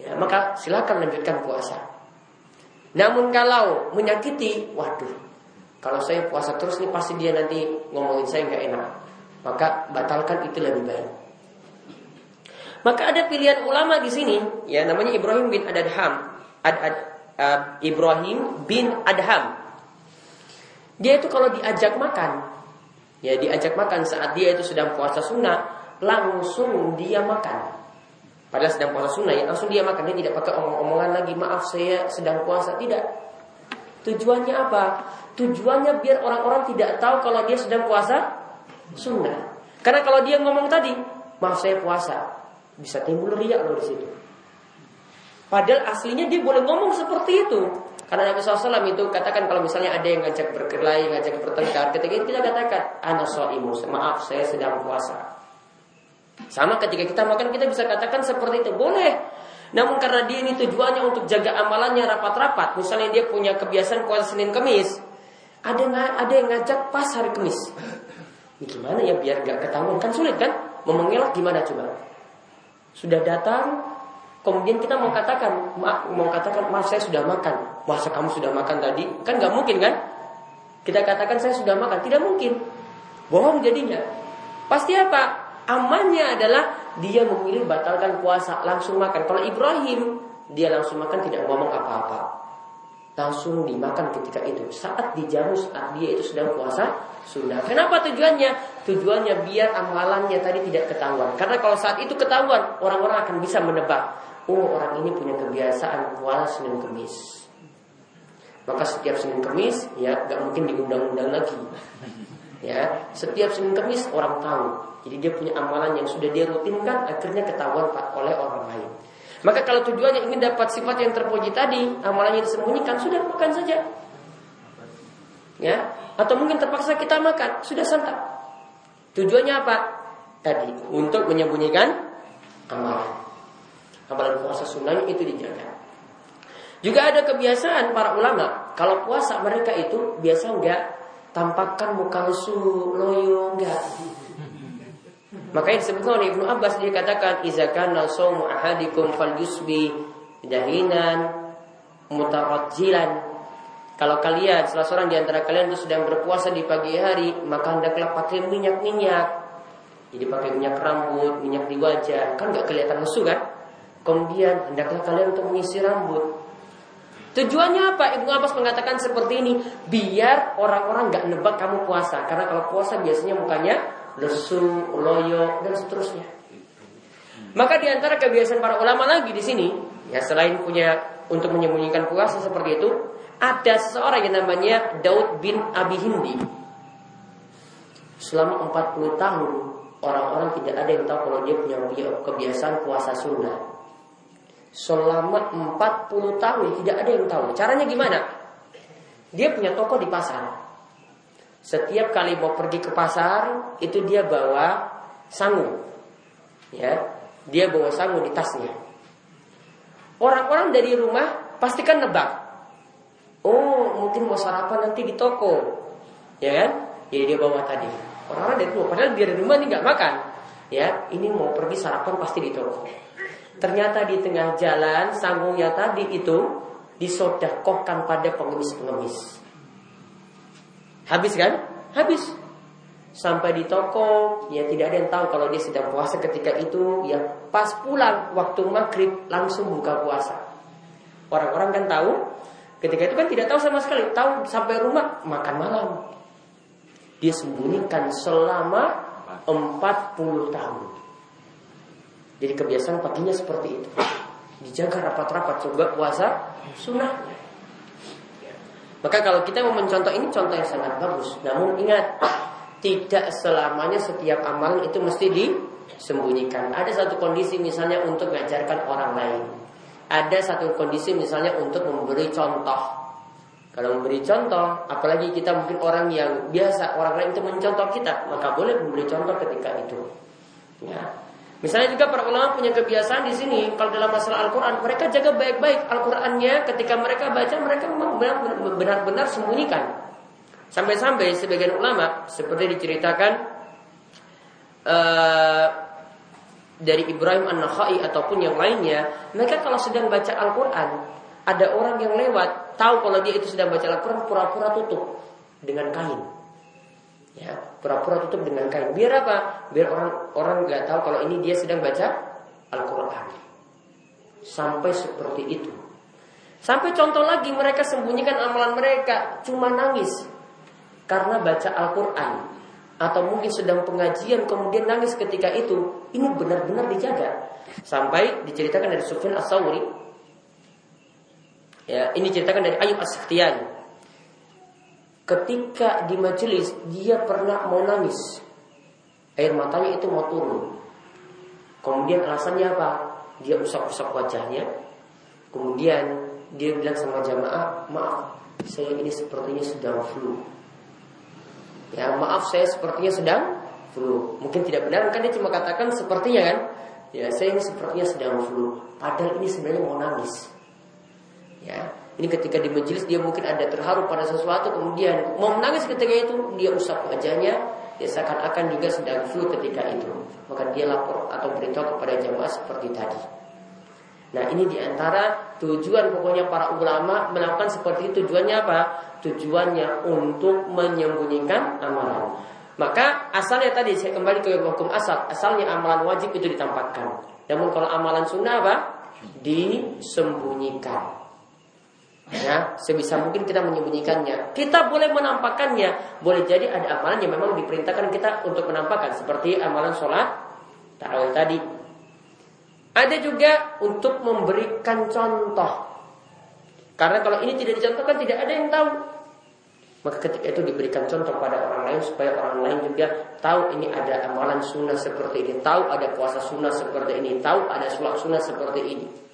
S1: ya, maka silakan lanjutkan puasa. Namun kalau menyakiti, waduh, kalau saya puasa terus nih pasti dia nanti ngomongin saya nggak enak. Maka batalkan itu lebih baik. Maka ada pilihan ulama di sini, ya namanya Ibrahim bin Adadham, Ad, Ad, uh, Ibrahim bin Adham. Dia itu kalau diajak makan, ya diajak makan saat dia itu sedang puasa sunnah, langsung dia makan. Padahal sedang puasa sunnah ya, langsung dia makan. Dia tidak pakai omong-omongan lagi, maaf saya sedang puasa. Tidak. Tujuannya apa? Tujuannya biar orang-orang tidak tahu kalau dia sedang puasa sunnah. Karena kalau dia ngomong tadi, maaf saya puasa, bisa timbul riak loh di situ. Padahal aslinya dia boleh ngomong seperti itu. Karena Nabi SAW itu katakan kalau misalnya ada yang ngajak berkelahi, ngajak bertengkar, ketika itu kita katakan, Ana maaf saya sedang puasa. Sama ketika kita makan kita bisa katakan seperti itu, boleh. Namun karena dia ini tujuannya untuk jaga amalannya rapat-rapat, misalnya dia punya kebiasaan puasa Senin Kemis, ada ada yang ngajak pas hari Kemis. Ini gimana ya biar gak ketahuan kan sulit kan? Mau mengelak gimana coba? Sudah datang, Kemudian kita mau katakan, ma mau katakan, maaf saya sudah makan. Masa kamu sudah makan tadi? Kan nggak mungkin kan? Kita katakan saya sudah makan, tidak mungkin. Bohong jadinya. Pasti apa? Amannya adalah dia memilih batalkan puasa, langsung makan. Kalau Ibrahim, dia langsung makan tidak ngomong apa-apa. Langsung dimakan ketika itu. Saat dijamu saat dia itu sedang puasa sunnah. Kenapa tujuannya? Tujuannya biar amalannya tadi tidak ketahuan. Karena kalau saat itu ketahuan, orang-orang akan bisa menebak oh orang ini punya kebiasaan puasa Senin Kemis. Maka setiap Senin Kemis ya gak mungkin diundang-undang lagi. Ya, setiap Senin Kamis orang tahu. Jadi dia punya amalan yang sudah dia rutinkan akhirnya ketahuan oleh orang lain. Maka kalau tujuannya ingin dapat sifat yang terpuji tadi, amalannya disembunyikan, sudah makan saja. Ya, atau mungkin terpaksa kita makan, sudah santap. Tujuannya apa? Tadi untuk menyembunyikan amalan. Amalan puasa sunnahnya itu dijaga. Juga ada kebiasaan para ulama, kalau puasa mereka itu biasa enggak tampakkan muka lesu, loyo enggak. Makanya disebutkan oleh Ibnu Abbas dia katakan izakan nasawmu ahadikum falyusbi dahinan mutarajjilan kalau kalian salah seorang di antara kalian itu sedang berpuasa di pagi hari, maka hendaklah pakai minyak-minyak. Jadi pakai minyak rambut, minyak di wajah, kan nggak kelihatan lesu kan? Kemudian hendaklah kalian untuk mengisi rambut. Tujuannya apa? Ibu Abbas mengatakan seperti ini, biar orang-orang nggak nebak kamu puasa. Karena kalau puasa biasanya mukanya lesu, loyo, dan seterusnya. Maka di antara kebiasaan para ulama lagi di sini, ya selain punya untuk menyembunyikan puasa seperti itu, ada seseorang yang namanya Daud bin Abi Hindi. Selama 40 tahun orang-orang tidak ada yang tahu kalau dia punya kebiasaan puasa sunnah. Selama 40 tahun tidak ada yang tahu. Caranya gimana? Dia punya toko di pasar. Setiap kali mau pergi ke pasar, itu dia bawa sangu. Ya, dia bawa sangu di tasnya. Orang-orang dari rumah pastikan nebak Oh, mungkin mau sarapan nanti di toko. Ya kan? Jadi dia bawa tadi. Orang-orang dari rumah, padahal dia di rumah nih nggak makan. Ya, ini mau pergi sarapan pasti di toko. Ternyata di tengah jalan sanggungnya tadi itu disodakohkan pada pengemis-pengemis. Habis kan? Habis. Sampai di toko, ya tidak ada yang tahu kalau dia sedang puasa ketika itu. Ya pas pulang waktu maghrib langsung buka puasa. Orang-orang kan tahu Ketika itu kan tidak tahu sama sekali, tahu sampai rumah makan malam. Dia sembunyikan selama 40 tahun. Jadi kebiasaan paginya seperti itu. Dijaga rapat-rapat coba puasa sunnah. Maka kalau kita mau mencontoh ini contoh yang sangat bagus. Namun ingat, tidak selamanya setiap amalan itu mesti disembunyikan. Ada satu kondisi misalnya untuk mengajarkan orang lain ada satu kondisi misalnya untuk memberi contoh. Kalau memberi contoh, apalagi kita mungkin orang yang biasa orang lain itu mencontoh kita, maka boleh memberi contoh ketika itu. Ya. Misalnya juga para ulama punya kebiasaan di sini kalau dalam masalah Al-Quran mereka jaga baik-baik Al-Qurannya ketika mereka baca mereka memang benar-benar sembunyikan. Sampai-sampai sebagian ulama seperti diceritakan uh, dari Ibrahim An-Nakhai ataupun yang lainnya, mereka kalau sedang baca Al-Quran, ada orang yang lewat, tahu kalau dia itu sedang baca Al-Quran, pura-pura tutup dengan kain. Ya, pura-pura tutup dengan kain. Biar apa? Biar orang orang nggak tahu kalau ini dia sedang baca Al-Quran. Sampai seperti itu. Sampai contoh lagi mereka sembunyikan amalan mereka, cuma nangis karena baca Al-Quran atau mungkin sedang pengajian kemudian nangis ketika itu, ini benar-benar dijaga. Sampai diceritakan dari Sufyan As-Sawri. Ya, ini diceritakan dari Ayub as Ketika di majelis dia pernah mau nangis. Air matanya itu mau turun. Kemudian alasannya apa? Dia usap-usap wajahnya. Kemudian dia bilang sama jamaah, "Maaf, saya ini sepertinya sedang flu." Ya maaf saya sepertinya sedang flu. Mungkin tidak benar kan dia cuma katakan sepertinya kan. Ya saya ini sepertinya sedang flu. Padahal ini sebenarnya mau nangis. Ini ketika di majelis dia mungkin ada terharu pada sesuatu kemudian mau menangis ketika itu dia usap wajahnya dia seakan-akan juga sedang flu ketika itu maka dia lapor atau beritahu kepada jamaah seperti tadi. Nah ini di antara tujuan pokoknya para ulama melakukan seperti itu tujuannya apa? Tujuannya untuk menyembunyikan amalan. Maka asalnya tadi saya kembali ke hukum asal. Asalnya amalan wajib itu ditampakkan. Namun kalau amalan sunnah apa? Disembunyikan. Ya, sebisa mungkin kita menyembunyikannya. Kita boleh menampakkannya. Boleh jadi ada amalan yang memang diperintahkan kita untuk menampakkan. Seperti amalan sholat tarawih tadi. Ada juga untuk memberikan contoh. Karena kalau ini tidak dicontohkan tidak ada yang tahu. Maka ketika itu diberikan contoh pada orang lain supaya orang lain juga tahu ini ada amalan sunnah seperti ini, tahu ada puasa sunnah seperti ini, tahu ada sholat sunnah seperti ini.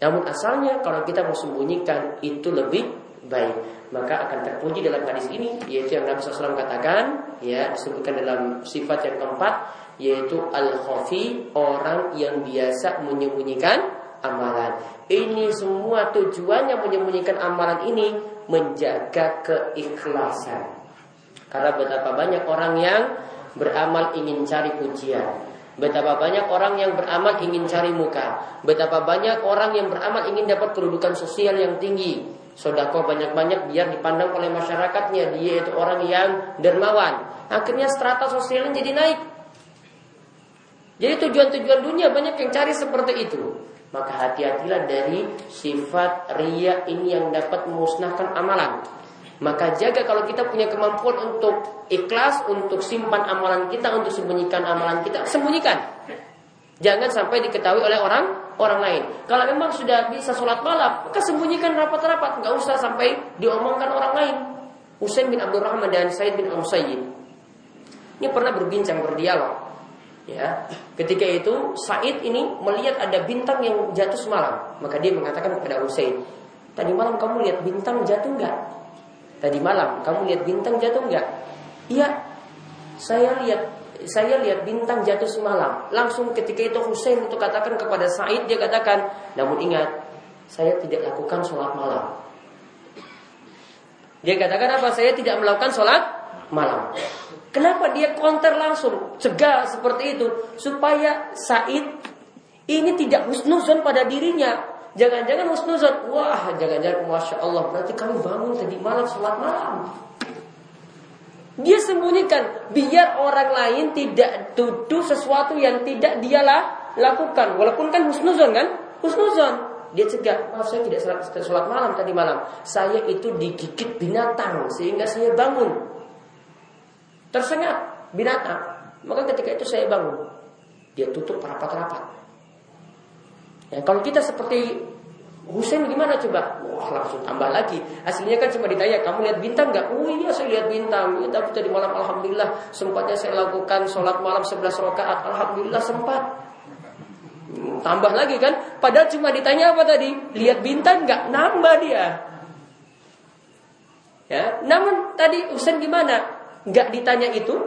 S1: Namun asalnya kalau kita mau sembunyikan itu lebih baik. Maka akan terpuji dalam hadis ini yaitu yang Nabi SAW katakan ya disebutkan dalam sifat yang keempat yaitu al khafi orang yang biasa menyembunyikan amalan. Ini semua tujuannya menyembunyikan amalan ini menjaga keikhlasan. Karena betapa banyak orang yang beramal ingin cari pujian Betapa banyak orang yang beramal ingin cari muka. Betapa banyak orang yang beramal ingin dapat kedudukan sosial yang tinggi. Sodako banyak-banyak biar dipandang oleh masyarakatnya. Dia itu orang yang dermawan. Akhirnya strata sosialnya jadi naik. Jadi tujuan-tujuan dunia banyak yang cari seperti itu. Maka hati-hatilah dari sifat ria ini yang dapat memusnahkan amalan. Maka jaga kalau kita punya kemampuan untuk ikhlas, untuk simpan amalan kita, untuk sembunyikan amalan kita, sembunyikan. Jangan sampai diketahui oleh orang orang lain. Kalau memang sudah bisa sholat malam, maka sembunyikan rapat-rapat, nggak usah sampai diomongkan orang lain. Husain bin Abdurrahman dan Said bin Musayyib ini pernah berbincang berdialog. Ya, ketika itu Said ini melihat ada bintang yang jatuh semalam, maka dia mengatakan kepada Husain, tadi malam kamu lihat bintang jatuh nggak? Tadi malam kamu lihat bintang jatuh nggak? Iya, saya lihat saya lihat bintang jatuh semalam. Langsung ketika itu Husain untuk katakan kepada Said dia katakan, namun ingat saya tidak lakukan sholat malam. Dia katakan apa? Saya tidak melakukan sholat malam. Kenapa dia konter langsung cegah seperti itu supaya Said ini tidak husnuzon pada dirinya Jangan-jangan husnuzon. Wah, jangan-jangan Masya Allah. Berarti kami bangun tadi malam sholat malam. Dia sembunyikan. Biar orang lain tidak tuduh sesuatu yang tidak dialah lakukan. Walaupun kan husnuzon kan? Husnuzon. Dia cegah, maaf saya tidak sholat, sholat malam tadi malam. Saya itu digigit binatang sehingga saya bangun. Tersengat binatang. Maka ketika itu saya bangun. Dia tutup rapat-rapat. Ya, kalau kita seperti Husain gimana coba? Wah langsung tambah lagi. Aslinya kan cuma ditanya, kamu lihat bintang nggak? Oh iya saya lihat bintang. Ya, tapi tadi malam alhamdulillah sempatnya saya lakukan sholat malam 11 rakaat. Alhamdulillah sempat. Hmm, tambah lagi kan? Padahal cuma ditanya apa tadi? Lihat bintang nggak? Nambah dia. Ya, namun tadi Husain gimana? Nggak ditanya itu,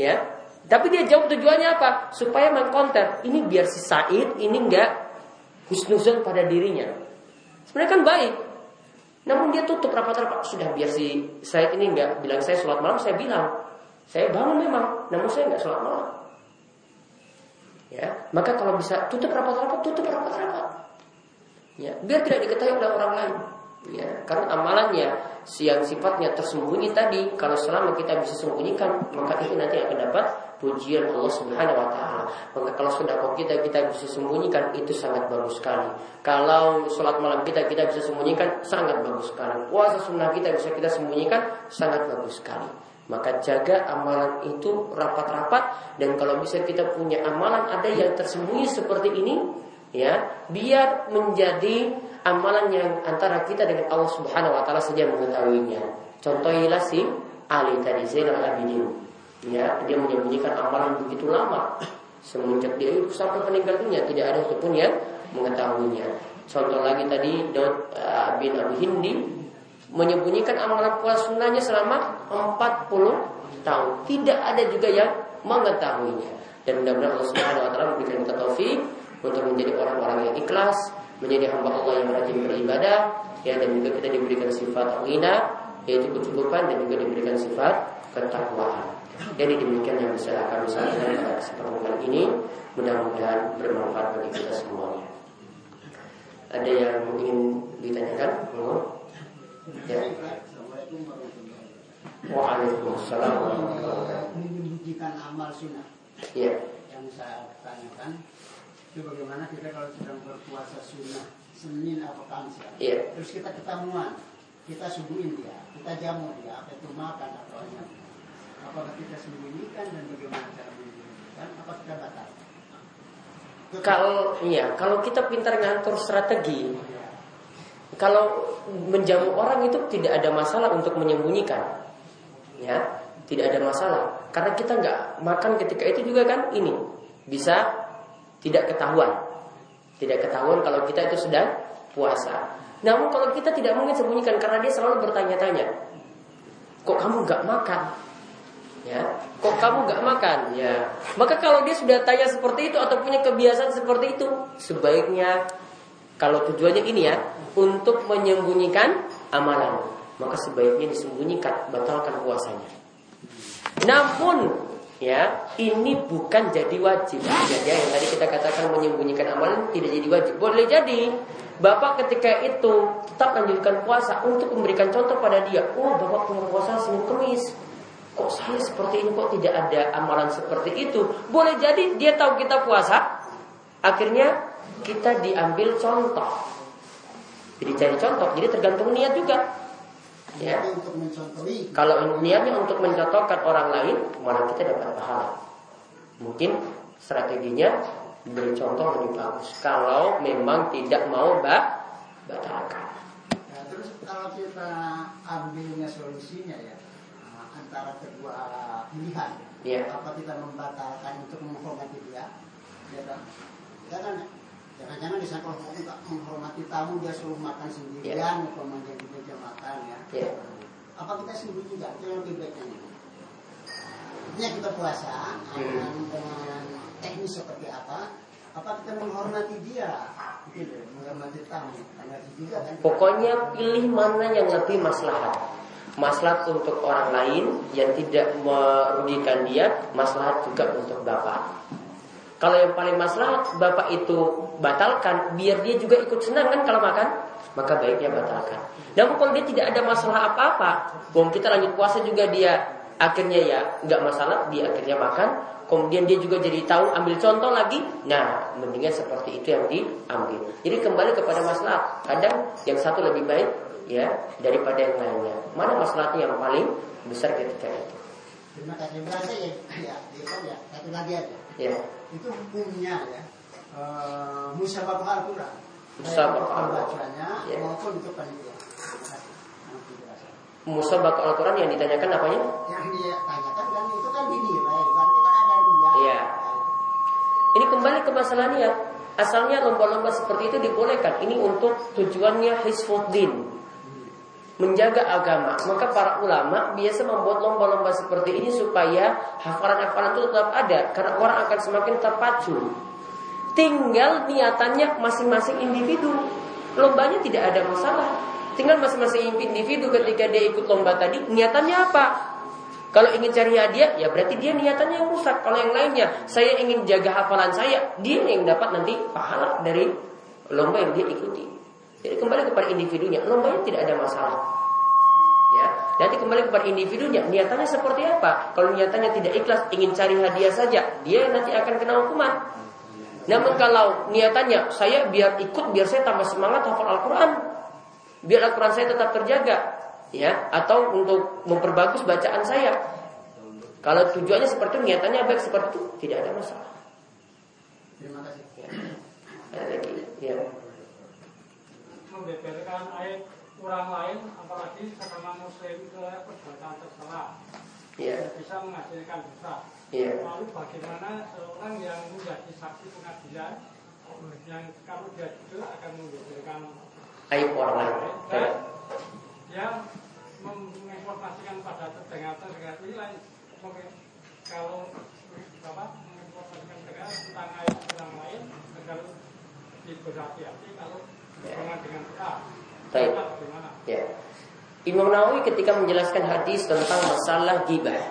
S1: ya. Tapi dia jawab tujuannya apa? Supaya mengkonter. Ini biar si Said ini nggak husnuzon pada dirinya. Sebenarnya kan baik. Namun dia tutup rapat-rapat. Sudah biar si saya ini nggak bilang saya sholat malam, saya bilang. Saya bangun memang, namun saya nggak sholat malam. Ya, maka kalau bisa tutup rapat-rapat, tutup rapat-rapat. Ya, biar tidak diketahui oleh orang lain. Ya, karena amalannya yang sifatnya tersembunyi tadi, kalau selama kita bisa sembunyikan, maka itu nanti akan dapat pujian Allah Subhanahu wa taala. Maka kalau sudah kok kita kita bisa sembunyikan itu sangat bagus sekali. Kalau sholat malam kita kita bisa sembunyikan sangat bagus sekali. Puasa sunnah kita bisa kita sembunyikan sangat bagus sekali. Maka jaga amalan itu rapat-rapat dan kalau bisa kita punya amalan ada yang tersembunyi seperti ini ya biar menjadi amalan yang antara kita dengan Allah Subhanahu wa taala saja mengetahuinya. Contohilah si Ali tadi Zainal Abidin. Ya, dia menyembunyikan amalan begitu lama. Semenjak dia itu sampai meninggal dunia tidak ada satupun yang mengetahuinya. Contoh lagi tadi Daud uh, bin Abi Hindi menyembunyikan amalan puasa sunnahnya selama 40 tahun. Tidak ada juga yang mengetahuinya. Dan mudah-mudahan Allah Subhanahu wa taala memberikan kita taufik untuk menjadi orang-orang yang ikhlas, menjadi hamba Allah yang rajin beribadah ya dan juga kita diberikan sifat ghina yaitu kecukupan dan juga diberikan sifat ketakwaan. Jadi demikian yang bisa kami sampaikan pada kesempatan ini mudah-mudahan bermanfaat bagi kita semuanya. Ada yang ingin ditanyakan? Ya. Waalaikumsalam
S3: Menyembunyikan amal sunnah.
S1: Ya.
S3: Yang saya tanyakan itu bagaimana kita kalau sedang berpuasa sunnah Senin atau Kamis ya.
S1: Iya.
S3: Terus kita ketemuan, kita subuhin dia, kita jamu dia, apa itu makan atau apa. Apakah kita sembunyikan dan bagaimana cara menyembunyikan? Apa kita batal?
S1: Kalau iya, kalau kita pintar ngatur strategi, kalau menjamu orang itu tidak ada masalah untuk menyembunyikan, ya, tidak ada masalah. Karena kita nggak makan ketika itu juga kan ini bisa tidak ketahuan, tidak ketahuan kalau kita itu sedang puasa. Namun kalau kita tidak mungkin sembunyikan karena dia selalu bertanya-tanya, kok kamu nggak makan? Ya, kok kamu nggak makan? Ya, maka kalau dia sudah tanya seperti itu atau punya kebiasaan seperti itu, sebaiknya kalau tujuannya ini ya untuk menyembunyikan amalan, maka sebaiknya disembunyikan, batalkan puasanya. Namun ya ini bukan jadi wajib. Jadi yang tadi kita katakan menyembunyikan amalan tidak jadi wajib. Boleh jadi Bapak ketika itu tetap lanjutkan puasa untuk memberikan contoh pada dia. Oh, Bapak punya puasa Senin Kemis. Kok saya seperti ini kok tidak ada amalan seperti itu? Boleh jadi dia tahu kita puasa, akhirnya kita diambil contoh. Jadi cari contoh, jadi tergantung niat juga. Ya. Kalau niatnya untuk mencontohkan orang lain, malah kita dapat pahala. Mungkin strateginya beri contoh lebih bagus. Kalau memang tidak mau mbak batalkan.
S3: Nah, terus kalau kita ambilnya solusinya ya antara kedua pilihan, ya. apa kita membatalkan untuk menghormati dia, ya kan? Jangan jangan-jangan di sana kalau kita menghormati tamu dia suruh makan sendirian ya. atau menjadi meja makan ya. ya. Apa kita sendiri juga itu yang lebih baiknya. Ini kita puasa hmm. dengan, dengan teknis seperti apa apa kita menghormati dia gitu, menghormati tamu juga kan
S1: pokoknya pilih mana yang lebih maslahat maslahat untuk orang lain yang tidak merugikan dia maslahat juga untuk bapak kalau yang paling maslahat bapak itu batalkan biar dia juga ikut senang kan kalau makan? Maka baiknya batalkan. Namun kalau dia tidak ada masalah apa-apa, bom kita lanjut puasa juga dia akhirnya ya nggak masalah, dia akhirnya makan, kemudian dia juga jadi tahu ambil contoh lagi. Nah mendingan seperti itu yang diambil. Jadi kembali kepada masalah. Kadang yang satu lebih baik ya daripada yang lainnya. Mana masalahnya yang paling besar ketika itu?
S3: Terima kasih. Berarti ya ya, ya. Satu lagi aja.
S1: Ya
S3: itu hukumnya ya uh, musyawarah Al-Quran
S1: musyawarah
S3: Al-Quran ya. maupun untuk panitia
S1: musyawarah Al-Quran yang ditanyakan apanya?
S3: Yang dia tanyakan dan itu kan dinilai
S1: Iya. Ini kembali ke masalah niat. Asalnya lomba-lomba seperti itu dibolehkan. Ini untuk tujuannya hisfuddin. Menjaga agama. Maka para ulama biasa membuat lomba-lomba seperti ini supaya hafalan-hafalan itu tetap ada. Karena orang akan semakin terpacu. Tinggal niatannya masing-masing individu. Lombanya tidak ada masalah. Tinggal masing-masing individu ketika dia ikut lomba tadi, niatannya apa? Kalau ingin cari hadiah, ya berarti dia niatannya yang rusak. Kalau yang lainnya, saya ingin jaga hafalan saya, dia yang dapat nanti pahala dari lomba yang dia ikuti. Jadi kembali kepada individunya, lombanya tidak ada masalah. Ya, nanti kembali kepada individunya, niatannya seperti apa? Kalau niatannya tidak ikhlas, ingin cari hadiah saja, dia nanti akan kena hukuman. Namun kalau niatannya saya biar ikut, biar saya tambah semangat hafal Al-Quran, biar Al-Quran saya tetap terjaga, ya atau untuk memperbagus bacaan saya. Kalau tujuannya seperti itu, niatannya baik seperti itu, tidak ada masalah.
S3: Terima kasih.
S1: Ya. Ada lagi, ya.
S2: Membeberkan ayat orang lain, apalagi sesama muslim itu perbuatan tercela.
S1: Ya.
S2: Bisa menghasilkan dosa.
S1: Ya.
S2: Lalu bagaimana seorang yang menjadi saksi pengadilan yang kalau dia itu akan membeberkan
S1: aib orang lain.
S2: Dan dia menginformasikan pada terdengar-terdengar ini lain kalau bapak menginformasikan tentang ayat orang lain agar berhati-hati kalau kita
S1: Baik. Ya. Imam Nawawi ketika menjelaskan hadis tentang masalah gibah.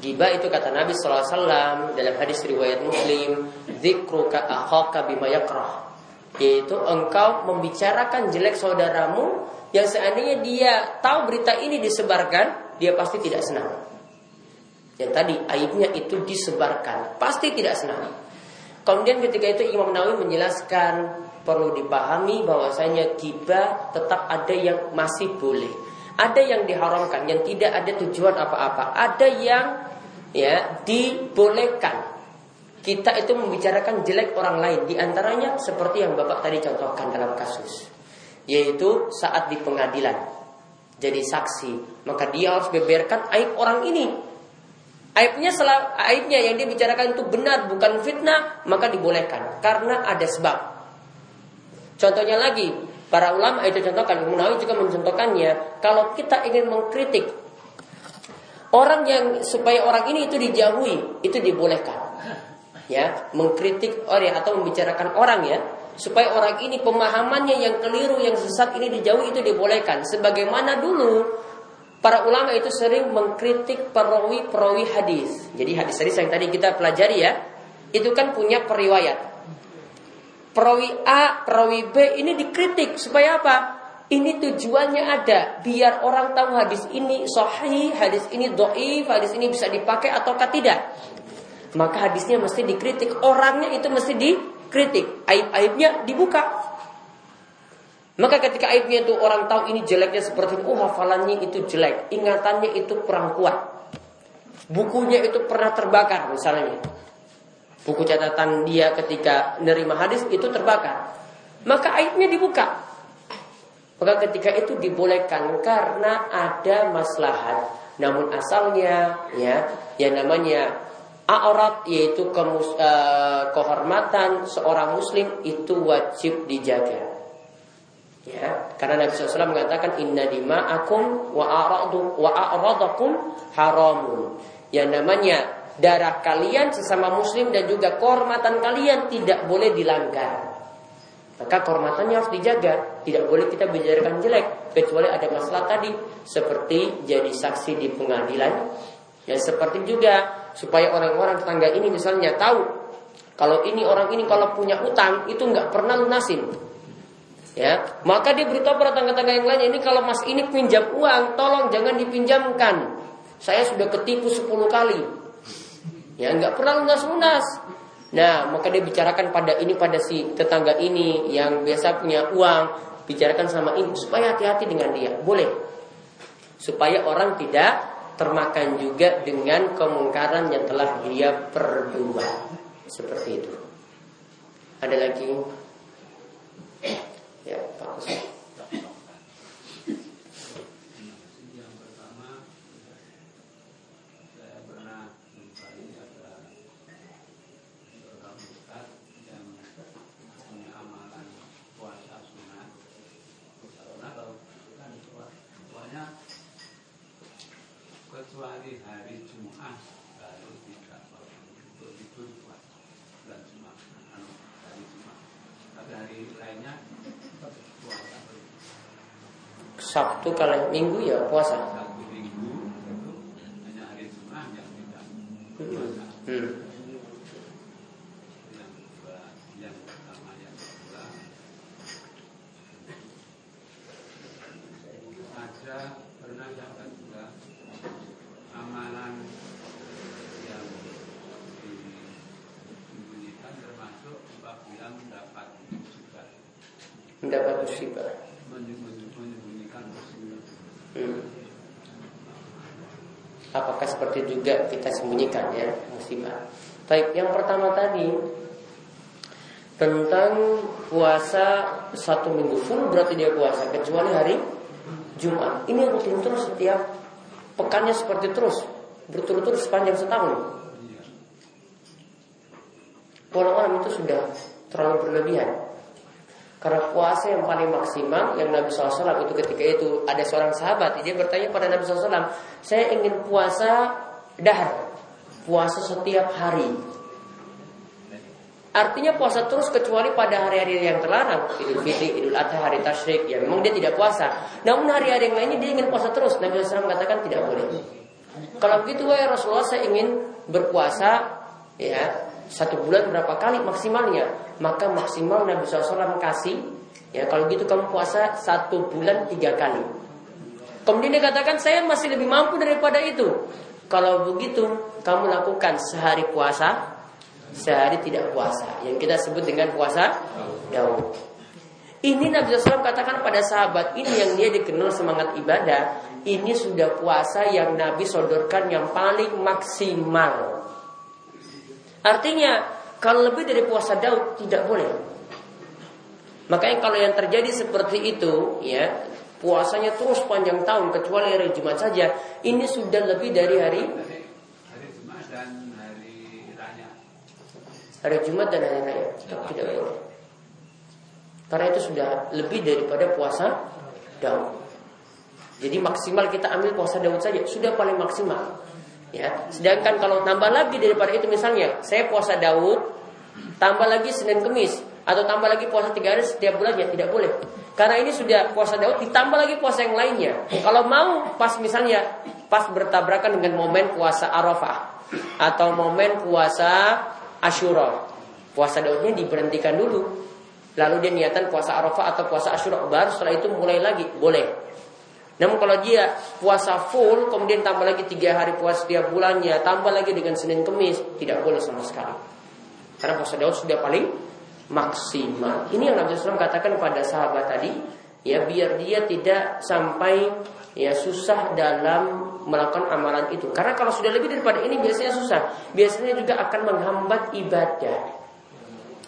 S1: Gibah itu kata Nabi SAW dalam hadis riwayat Muslim, "Dzikruka akhaka bima yakrah." Yaitu engkau membicarakan jelek saudaramu yang seandainya dia tahu berita ini disebarkan, dia pasti tidak senang. Yang tadi aibnya itu disebarkan, pasti tidak senang. Kemudian ketika itu Imam Nawawi menjelaskan perlu dipahami bahwasanya gibah tetap ada yang masih boleh. Ada yang diharamkan yang tidak ada tujuan apa-apa. Ada yang ya dibolehkan. Kita itu membicarakan jelek orang lain di antaranya seperti yang Bapak tadi contohkan dalam kasus. yaitu saat di pengadilan jadi saksi maka dia harus beberkan aib orang ini aibnya aibnya yang dia bicarakan itu benar bukan fitnah maka dibolehkan. Karena ada sebab. Contohnya lagi para ulama itu contohkan Munawi juga mencontohkannya kalau kita ingin mengkritik orang yang supaya orang ini itu dijauhi itu dibolehkan. Ya mengkritik orang atau membicarakan orang ya supaya orang ini pemahamannya yang keliru yang sesat ini dijauhi itu dibolehkan. Sebagaimana dulu para ulama itu sering mengkritik perawi-perawi hadis. Jadi hadis-hadis yang tadi kita pelajari ya itu kan punya periwayat. Perawi A perawi B ini dikritik. Supaya apa? Ini tujuannya ada. Biar orang tahu hadis ini sahih hadis ini doif hadis ini bisa dipakai ataukah tidak. Maka hadisnya mesti dikritik, orangnya itu mesti dikritik, aib-aibnya dibuka. Maka ketika aibnya itu orang tahu ini jeleknya seperti oh hafalannya itu jelek, ingatannya itu kurang kuat. Bukunya itu pernah terbakar misalnya. Buku catatan dia ketika menerima hadis itu terbakar. Maka aibnya dibuka. Maka ketika itu dibolehkan karena ada maslahat. Namun asalnya ya yang namanya A'rad yaitu kemus, uh, kehormatan seorang muslim itu wajib dijaga. Ya, karena Nabi SAW mengatakan inna dima'akum wa a'radu wa a'radakum haramun. Yang namanya darah kalian sesama muslim dan juga kehormatan kalian tidak boleh dilanggar. Maka kehormatannya harus dijaga, tidak boleh kita bicarakan jelek kecuali ada masalah tadi seperti jadi saksi di pengadilan. Ya seperti juga supaya orang-orang tetangga ini misalnya tahu kalau ini orang ini kalau punya utang itu nggak pernah lunasin ya maka dia beritahu pada tetangga-tetangga yang lainnya ini kalau mas ini pinjam uang tolong jangan dipinjamkan saya sudah ketipu 10 kali ya nggak pernah lunas-lunas nah maka dia bicarakan pada ini pada si tetangga ini yang biasa punya uang bicarakan sama ini supaya hati-hati dengan dia boleh supaya orang tidak termakan juga dengan kemungkaran yang telah dia perbuat. Seperti itu. Ada lagi? Ya, Pak Ustaz.
S4: kecuali hari Jumat baru tidak untuk tidur bulan Jumat anu, hari Jumat tapi hari lainnya puasa
S1: Sabtu kalau Minggu ya puasa
S4: Sabtu Minggu itu hanya hari Jumat yang tidak
S1: puasa hmm. musibah. Hmm. Apakah seperti juga kita sembunyikan ya musibah? Baik, yang pertama tadi tentang puasa satu minggu full berarti dia puasa kecuali hari Jumat. Ini rutin terus setiap pekannya seperti terus berturut-turut sepanjang setahun. Orang-orang itu sudah terlalu berlebihan. Karena puasa yang paling maksimal yang Nabi SAW itu ketika itu ada seorang sahabat dia bertanya pada Nabi SAW, saya ingin puasa dahar, puasa setiap hari. Artinya puasa terus kecuali pada hari-hari yang terlarang, Idul Fitri, Idul Adha, hari Tasyrik, ya memang dia tidak puasa. Namun hari-hari yang lainnya dia ingin puasa terus. Nabi SAW mengatakan tidak boleh. Kalau begitu ya Rasulullah saya ingin berpuasa ya satu bulan berapa kali maksimalnya maka maksimal Nabi SAW kasih ya kalau gitu kamu puasa satu bulan tiga kali kemudian dia katakan saya masih lebih mampu daripada itu kalau begitu kamu lakukan sehari puasa sehari tidak puasa. Yang kita sebut dengan puasa Daud ini Nabi SAW katakan pada sahabat ini yang dia dikenal semangat ibadah ini sudah puasa yang Nabi sodorkan yang paling maksimal. Artinya kalau lebih dari puasa Daud tidak boleh. Makanya kalau yang terjadi seperti itu, ya puasanya terus panjang tahun kecuali hari Jumat saja, ini sudah lebih dari hari
S4: hari Jumat dan hari raya.
S1: Hari Jumat dan hari raya tidak boleh. Karena itu sudah lebih daripada puasa Daud. Jadi maksimal kita ambil puasa Daud saja sudah paling maksimal. Ya, sedangkan kalau tambah lagi daripada itu misalnya saya puasa Daud, tambah lagi Senin Kemis, atau tambah lagi puasa tiga hari setiap bulannya tidak boleh. Karena ini sudah puasa Daud ditambah lagi puasa yang lainnya. Kalau mau pas misalnya pas bertabrakan dengan momen puasa Arafah. Atau momen puasa Ashura puasa Daudnya diberhentikan dulu. Lalu dia niatan puasa Arafah atau puasa Ashura baru setelah itu mulai lagi. Boleh. Namun kalau dia puasa full kemudian tambah lagi tiga hari puasa setiap bulannya tambah lagi dengan Senin Kemis tidak boleh sama sekali. Karena puasa Daud sudah paling maksimal. Ini yang Nabi SAW katakan pada sahabat tadi, ya biar dia tidak sampai ya susah dalam melakukan amalan itu. Karena kalau sudah lebih daripada ini biasanya susah. Biasanya juga akan menghambat ibadah.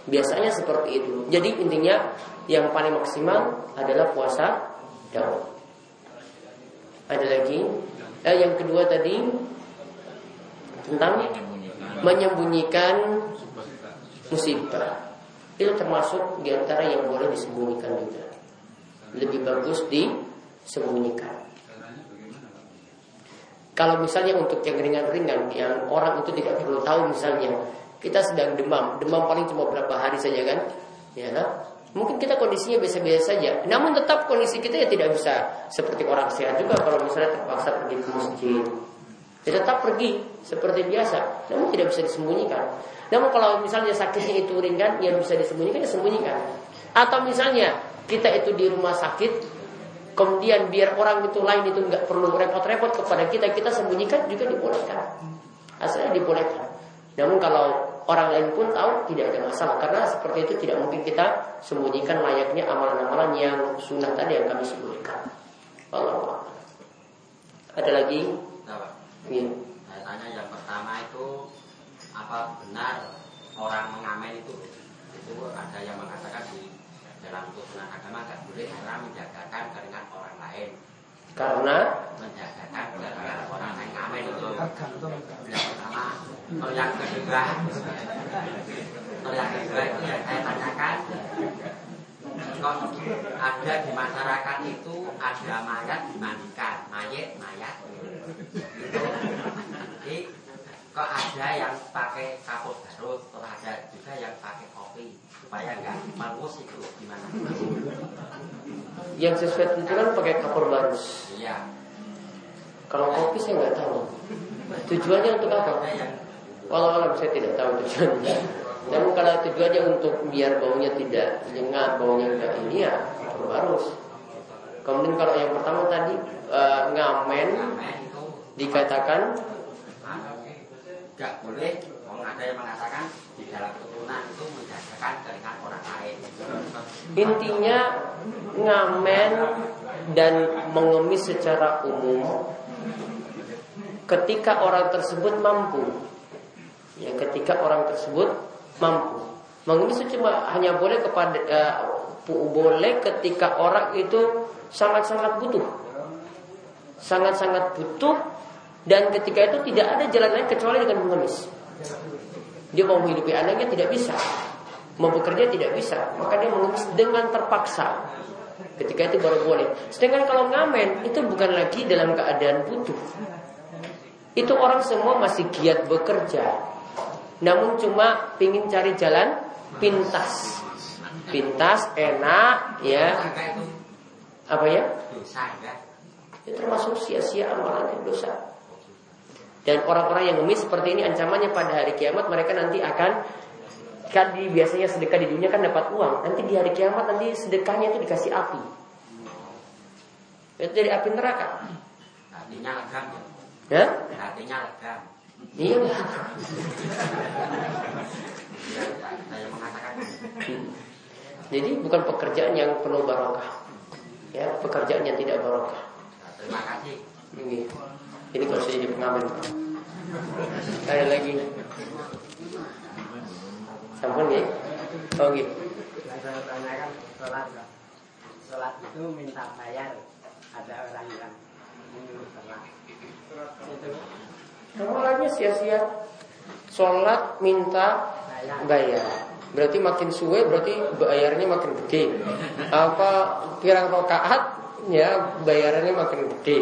S1: Biasanya seperti itu. Jadi intinya yang paling maksimal adalah puasa Daud. Ada lagi? Eh, yang kedua tadi tentang menyembunyikan musibah. Itu termasuk di antara yang boleh disembunyikan juga. Lebih bagus disembunyikan. Kalau misalnya untuk yang ringan-ringan, yang orang itu tidak perlu tahu misalnya kita sedang demam, demam paling cuma berapa hari saja kan, ya kan? Mungkin kita kondisinya biasa-biasa saja, namun tetap kondisi kita ya tidak bisa seperti orang sehat juga kalau misalnya terpaksa pergi ke masjid. Ya tetap pergi seperti biasa, namun tidak bisa disembunyikan. Namun kalau misalnya sakitnya itu ringan, yang bisa disembunyikan, disembunyikan. Atau misalnya kita itu di rumah sakit, kemudian biar orang itu lain itu nggak perlu repot-repot kepada kita, kita sembunyikan juga dibolehkan. Asalnya dibolehkan. Namun kalau orang lain pun tahu tidak ada masalah karena seperti itu tidak mungkin kita sembunyikan layaknya amalan-amalan yang sunnah tadi yang kami sebutkan. Allah Ada lagi?
S5: Iya. Saya tanya yang pertama itu apa benar orang mengamen itu? Itu ada yang mengatakan di dalam tuntunan agama tidak boleh karena menjagakan keringat orang lain.
S1: Karena?
S5: Menjagakan keringat orang lain ngamen itu. Yang pertama yang kedua yang kedua itu yang saya tanyakan ada di masyarakat itu ada mayat dimandikan. Mayat mayat. Jadi kok ada yang pakai kapur garut atau ada juga yang pakai kopi? Supaya nggak malus itu gimana?
S1: Yang sesuai itu kan pakai kapur barus.
S5: Iya.
S1: Kalau kopi saya nggak tahu. Tujuannya untuk apa? Kalau alam saya tidak tahu tujuannya namun kalau tujuannya untuk biar baunya tidak nyengat baunya enggak ini ya barus kemudian kalau yang pertama tadi uh, ngamen dikatakan
S5: tidak boleh ada yang mengatakan di dalam keturunan itu menjadikan keringat orang lain.
S1: intinya ngamen dan mengemis secara umum ketika orang tersebut mampu. Ya ketika orang tersebut mampu mengemis itu cuma hanya boleh kepada uh, boleh ketika orang itu sangat-sangat butuh sangat-sangat butuh dan ketika itu tidak ada jalan lain kecuali dengan mengemis. Dia mau menghidupi anaknya tidak bisa. Mau bekerja tidak bisa. Maka dia mengemis dengan terpaksa. Ketika itu baru boleh. Sedangkan kalau ngamen itu bukan lagi dalam keadaan butuh. Itu orang semua masih giat bekerja. Namun cuma ingin cari jalan pintas. Pintas, enak, ya. Apa ya? Itu termasuk sia-sia amalannya dosa. Dan orang-orang yang ngemis seperti ini ancamannya pada hari kiamat mereka nanti akan kan di, biasanya sedekah di dunia kan dapat uang. Nanti di hari kiamat nanti sedekahnya itu dikasih api. Itu dari api neraka.
S5: Artinya legam
S1: ya?
S5: Artinya legam.
S1: Iya. Jadi bukan pekerjaan yang penuh barokah. Ya, pekerjaan yang tidak barokah.
S5: Terima kasih.
S1: Ini. Ini kalau saya jadi pengamen Ada lagi Sampun ya? Oh gitu
S6: saya tanyakan sholat sholat itu minta bayar ada orang yang menyuruh sholat itu
S1: Amalannya sia-sia. Sholat minta bayar. Berarti makin suwe berarti bayarnya makin gede. Apa pirang rokaat ya bayarannya makin gede.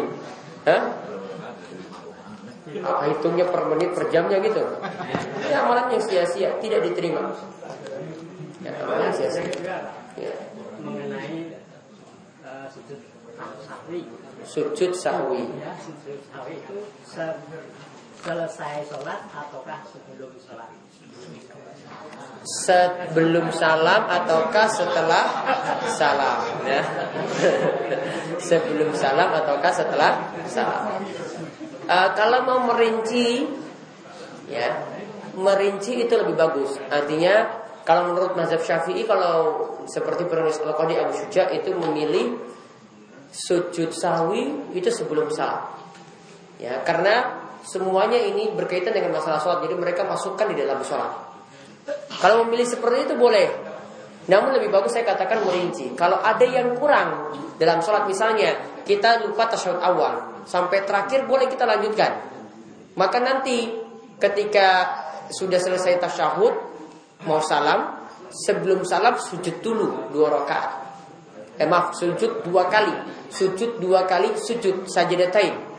S1: Hah? Apa hitungnya per menit per jamnya gitu? Ya amalan yang sia-sia tidak diterima. Ya amalan sia-sia. Ya.
S6: mengenai uh, sujud sahwi
S1: Sujud sahwi.
S6: ya sujud sahwi itu selesai sholat ataukah sebelum sholat?
S1: Sebelum salam ataukah setelah salam ya. Sebelum salam ataukah setelah salam. Eh, Kalau mau merinci ya Merinci itu lebih bagus. Artinya kalau menurut mazhab syafi'i Kalau seperti penulis Al-Qadi Abu Syuja Itu memilih Sujud sahwi itu sebelum salam. Ya, karena semuanya ini berkaitan dengan masalah sholat, jadi mereka masukkan di dalam sholat. Kalau memilih seperti itu boleh. Namun lebih bagus saya katakan merinci. Kalau ada yang kurang dalam sholat misalnya kita lupa tasyahud awal sampai terakhir boleh kita lanjutkan. Maka nanti ketika sudah selesai tasyahud mau salam sebelum salam sujud dulu dua rakaat. Eh maaf sujud dua kali, sujud dua kali sujud sajadatain.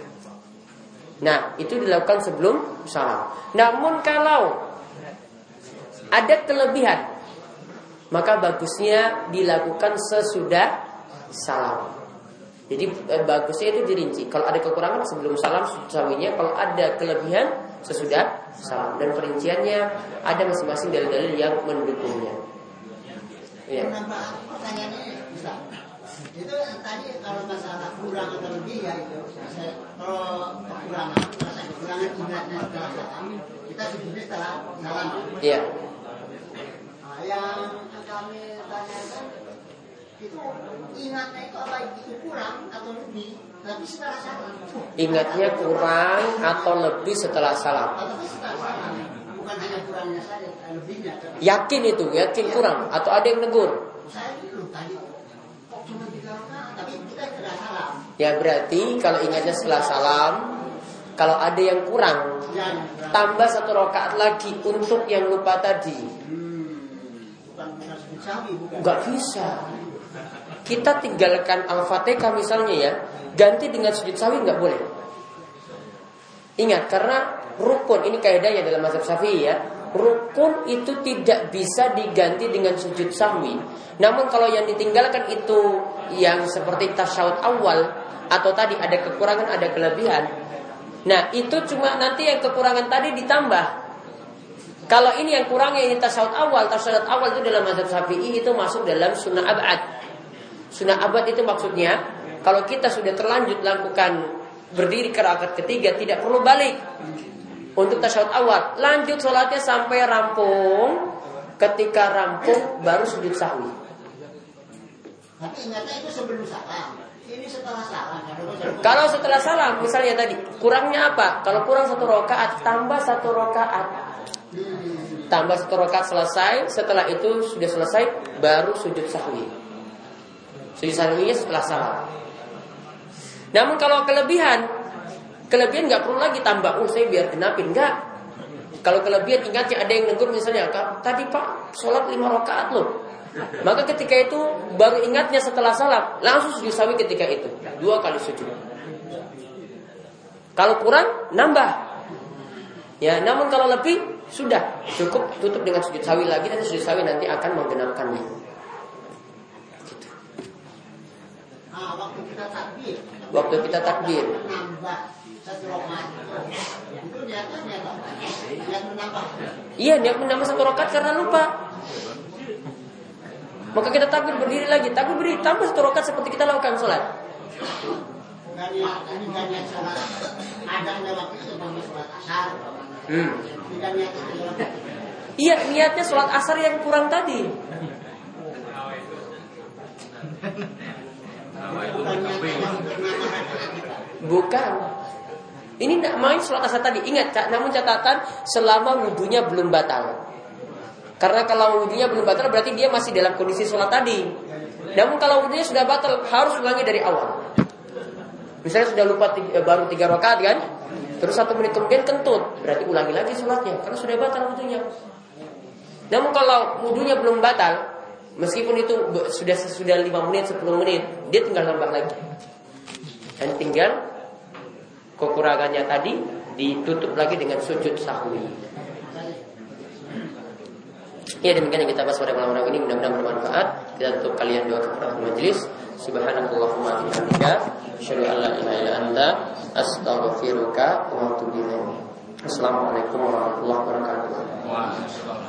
S1: Nah, itu dilakukan sebelum salam. Namun kalau ada kelebihan, maka bagusnya dilakukan sesudah salam. Jadi eh, bagusnya itu dirinci. Kalau ada kekurangan sebelum salam sawinya, kalau ada kelebihan sesudah salam. Dan perinciannya ada masing-masing dalil-dalil yang mendukungnya.
S3: Bisa. Itu tadi kalau masalah kurang atau lebih ya itu. Saya, kalau kekurangan, merasa kekurangan ingatnya setelah salam, kita sujudnya setelah salam.
S1: Iya.
S3: Nah, yang kami tanyakan itu ingatnya itu apa itu kurang atau lebih, tapi setelah salam.
S1: Ingatnya kurang atau lebih setelah salam.
S3: Atau setelah salam. Bukan hanya kurangnya saja, lebihnya.
S1: Yakin itu, yakin kurang atau ada yang negur?
S3: Saya dulu tadi kok cuma tiga rakaat, tapi kita setelah salam.
S1: Ya berarti kalau ingatnya setelah salam, kalau ada yang kurang,
S3: Dan
S1: tambah satu rakaat lagi untuk yang lupa tadi. Nggak bisa. Kita tinggalkan al-fatihah misalnya ya, ganti dengan sujud sawi nggak boleh. Ingat karena rukun ini kaidahnya dalam mazhab syafi'i ya. Rukun itu tidak bisa diganti dengan sujud sahwi. Namun kalau yang ditinggalkan itu yang seperti tasyahud awal atau tadi ada kekurangan ada kelebihan. Nah itu cuma nanti yang kekurangan tadi ditambah. Kalau ini yang kurangnya ini tasyahud awal, tasyahud awal itu dalam mazhab syafi'i itu masuk dalam sunnah abad. Sunnah abad itu maksudnya kalau kita sudah terlanjut lakukan berdiri ke rakaat ketiga tidak perlu balik untuk tasyahud awal. Lanjut sholatnya sampai rampung. Ketika rampung baru sujud sahwi.
S3: Tapi ingatnya itu sebelum salam. Salam.
S1: Kalau setelah salam misalnya tadi kurangnya apa? Kalau kurang satu rakaat tambah satu rakaat. Tambah satu rakaat selesai. Setelah itu sudah selesai baru sujud sahwi. Sujud sahwinya setelah salam. Namun kalau kelebihan, kelebihan nggak perlu lagi tambah. Oh saya biar genapin nggak. Kalau kelebihan ingatnya ada yang negur misalnya, tadi pak sholat lima rakaat loh. Maka ketika itu baru ingatnya setelah salam langsung sujud sawi ketika itu dua kali sujud. Kalau kurang nambah. Ya, namun kalau lebih sudah cukup tutup dengan sujud sawi lagi dan sujud sawi nanti akan menggenapkannya. Gitu.
S3: Waktu kita takbir.
S1: Waktu kita takbir. Iya, niat menambah satu rakaat karena lupa. Maka kita takbir berdiri lagi, takbir berdiri tambah satu rakaat seperti kita lakukan sholat.
S3: Sholat asar.
S1: Hmm.
S3: Dalam
S1: Iya, niatnya sholat asar yang kurang tadi.
S3: bukan.
S1: Ini tidak main sholat asar tadi. Ingat, Cak, namun catatan selama wudhunya belum batal. Karena kalau wudhunya belum batal berarti dia masih dalam kondisi sholat tadi. Namun kalau wudhunya sudah batal harus ulangi dari awal. Misalnya sudah lupa tiga, eh, baru tiga rakaat kan, terus satu menit kemudian kentut, berarti ulangi lagi sholatnya karena sudah batal wudhunya. Namun kalau wudhunya belum batal, meskipun itu sudah sudah lima menit, 10 menit, dia tinggal nambah lagi. Dan tinggal kekurangannya tadi ditutup lagi dengan sujud sahwi. Ya demikian yang kita bahas pada malam ini mudah-mudahan bermanfaat. Kita tutup kalian doa kepada majelis. Subhanallahumma bihamdika asyhadu an la ilaha illa anta astaghfiruka wa atubu ilaik. Assalamualaikum warahmatullahi wabarakatuh.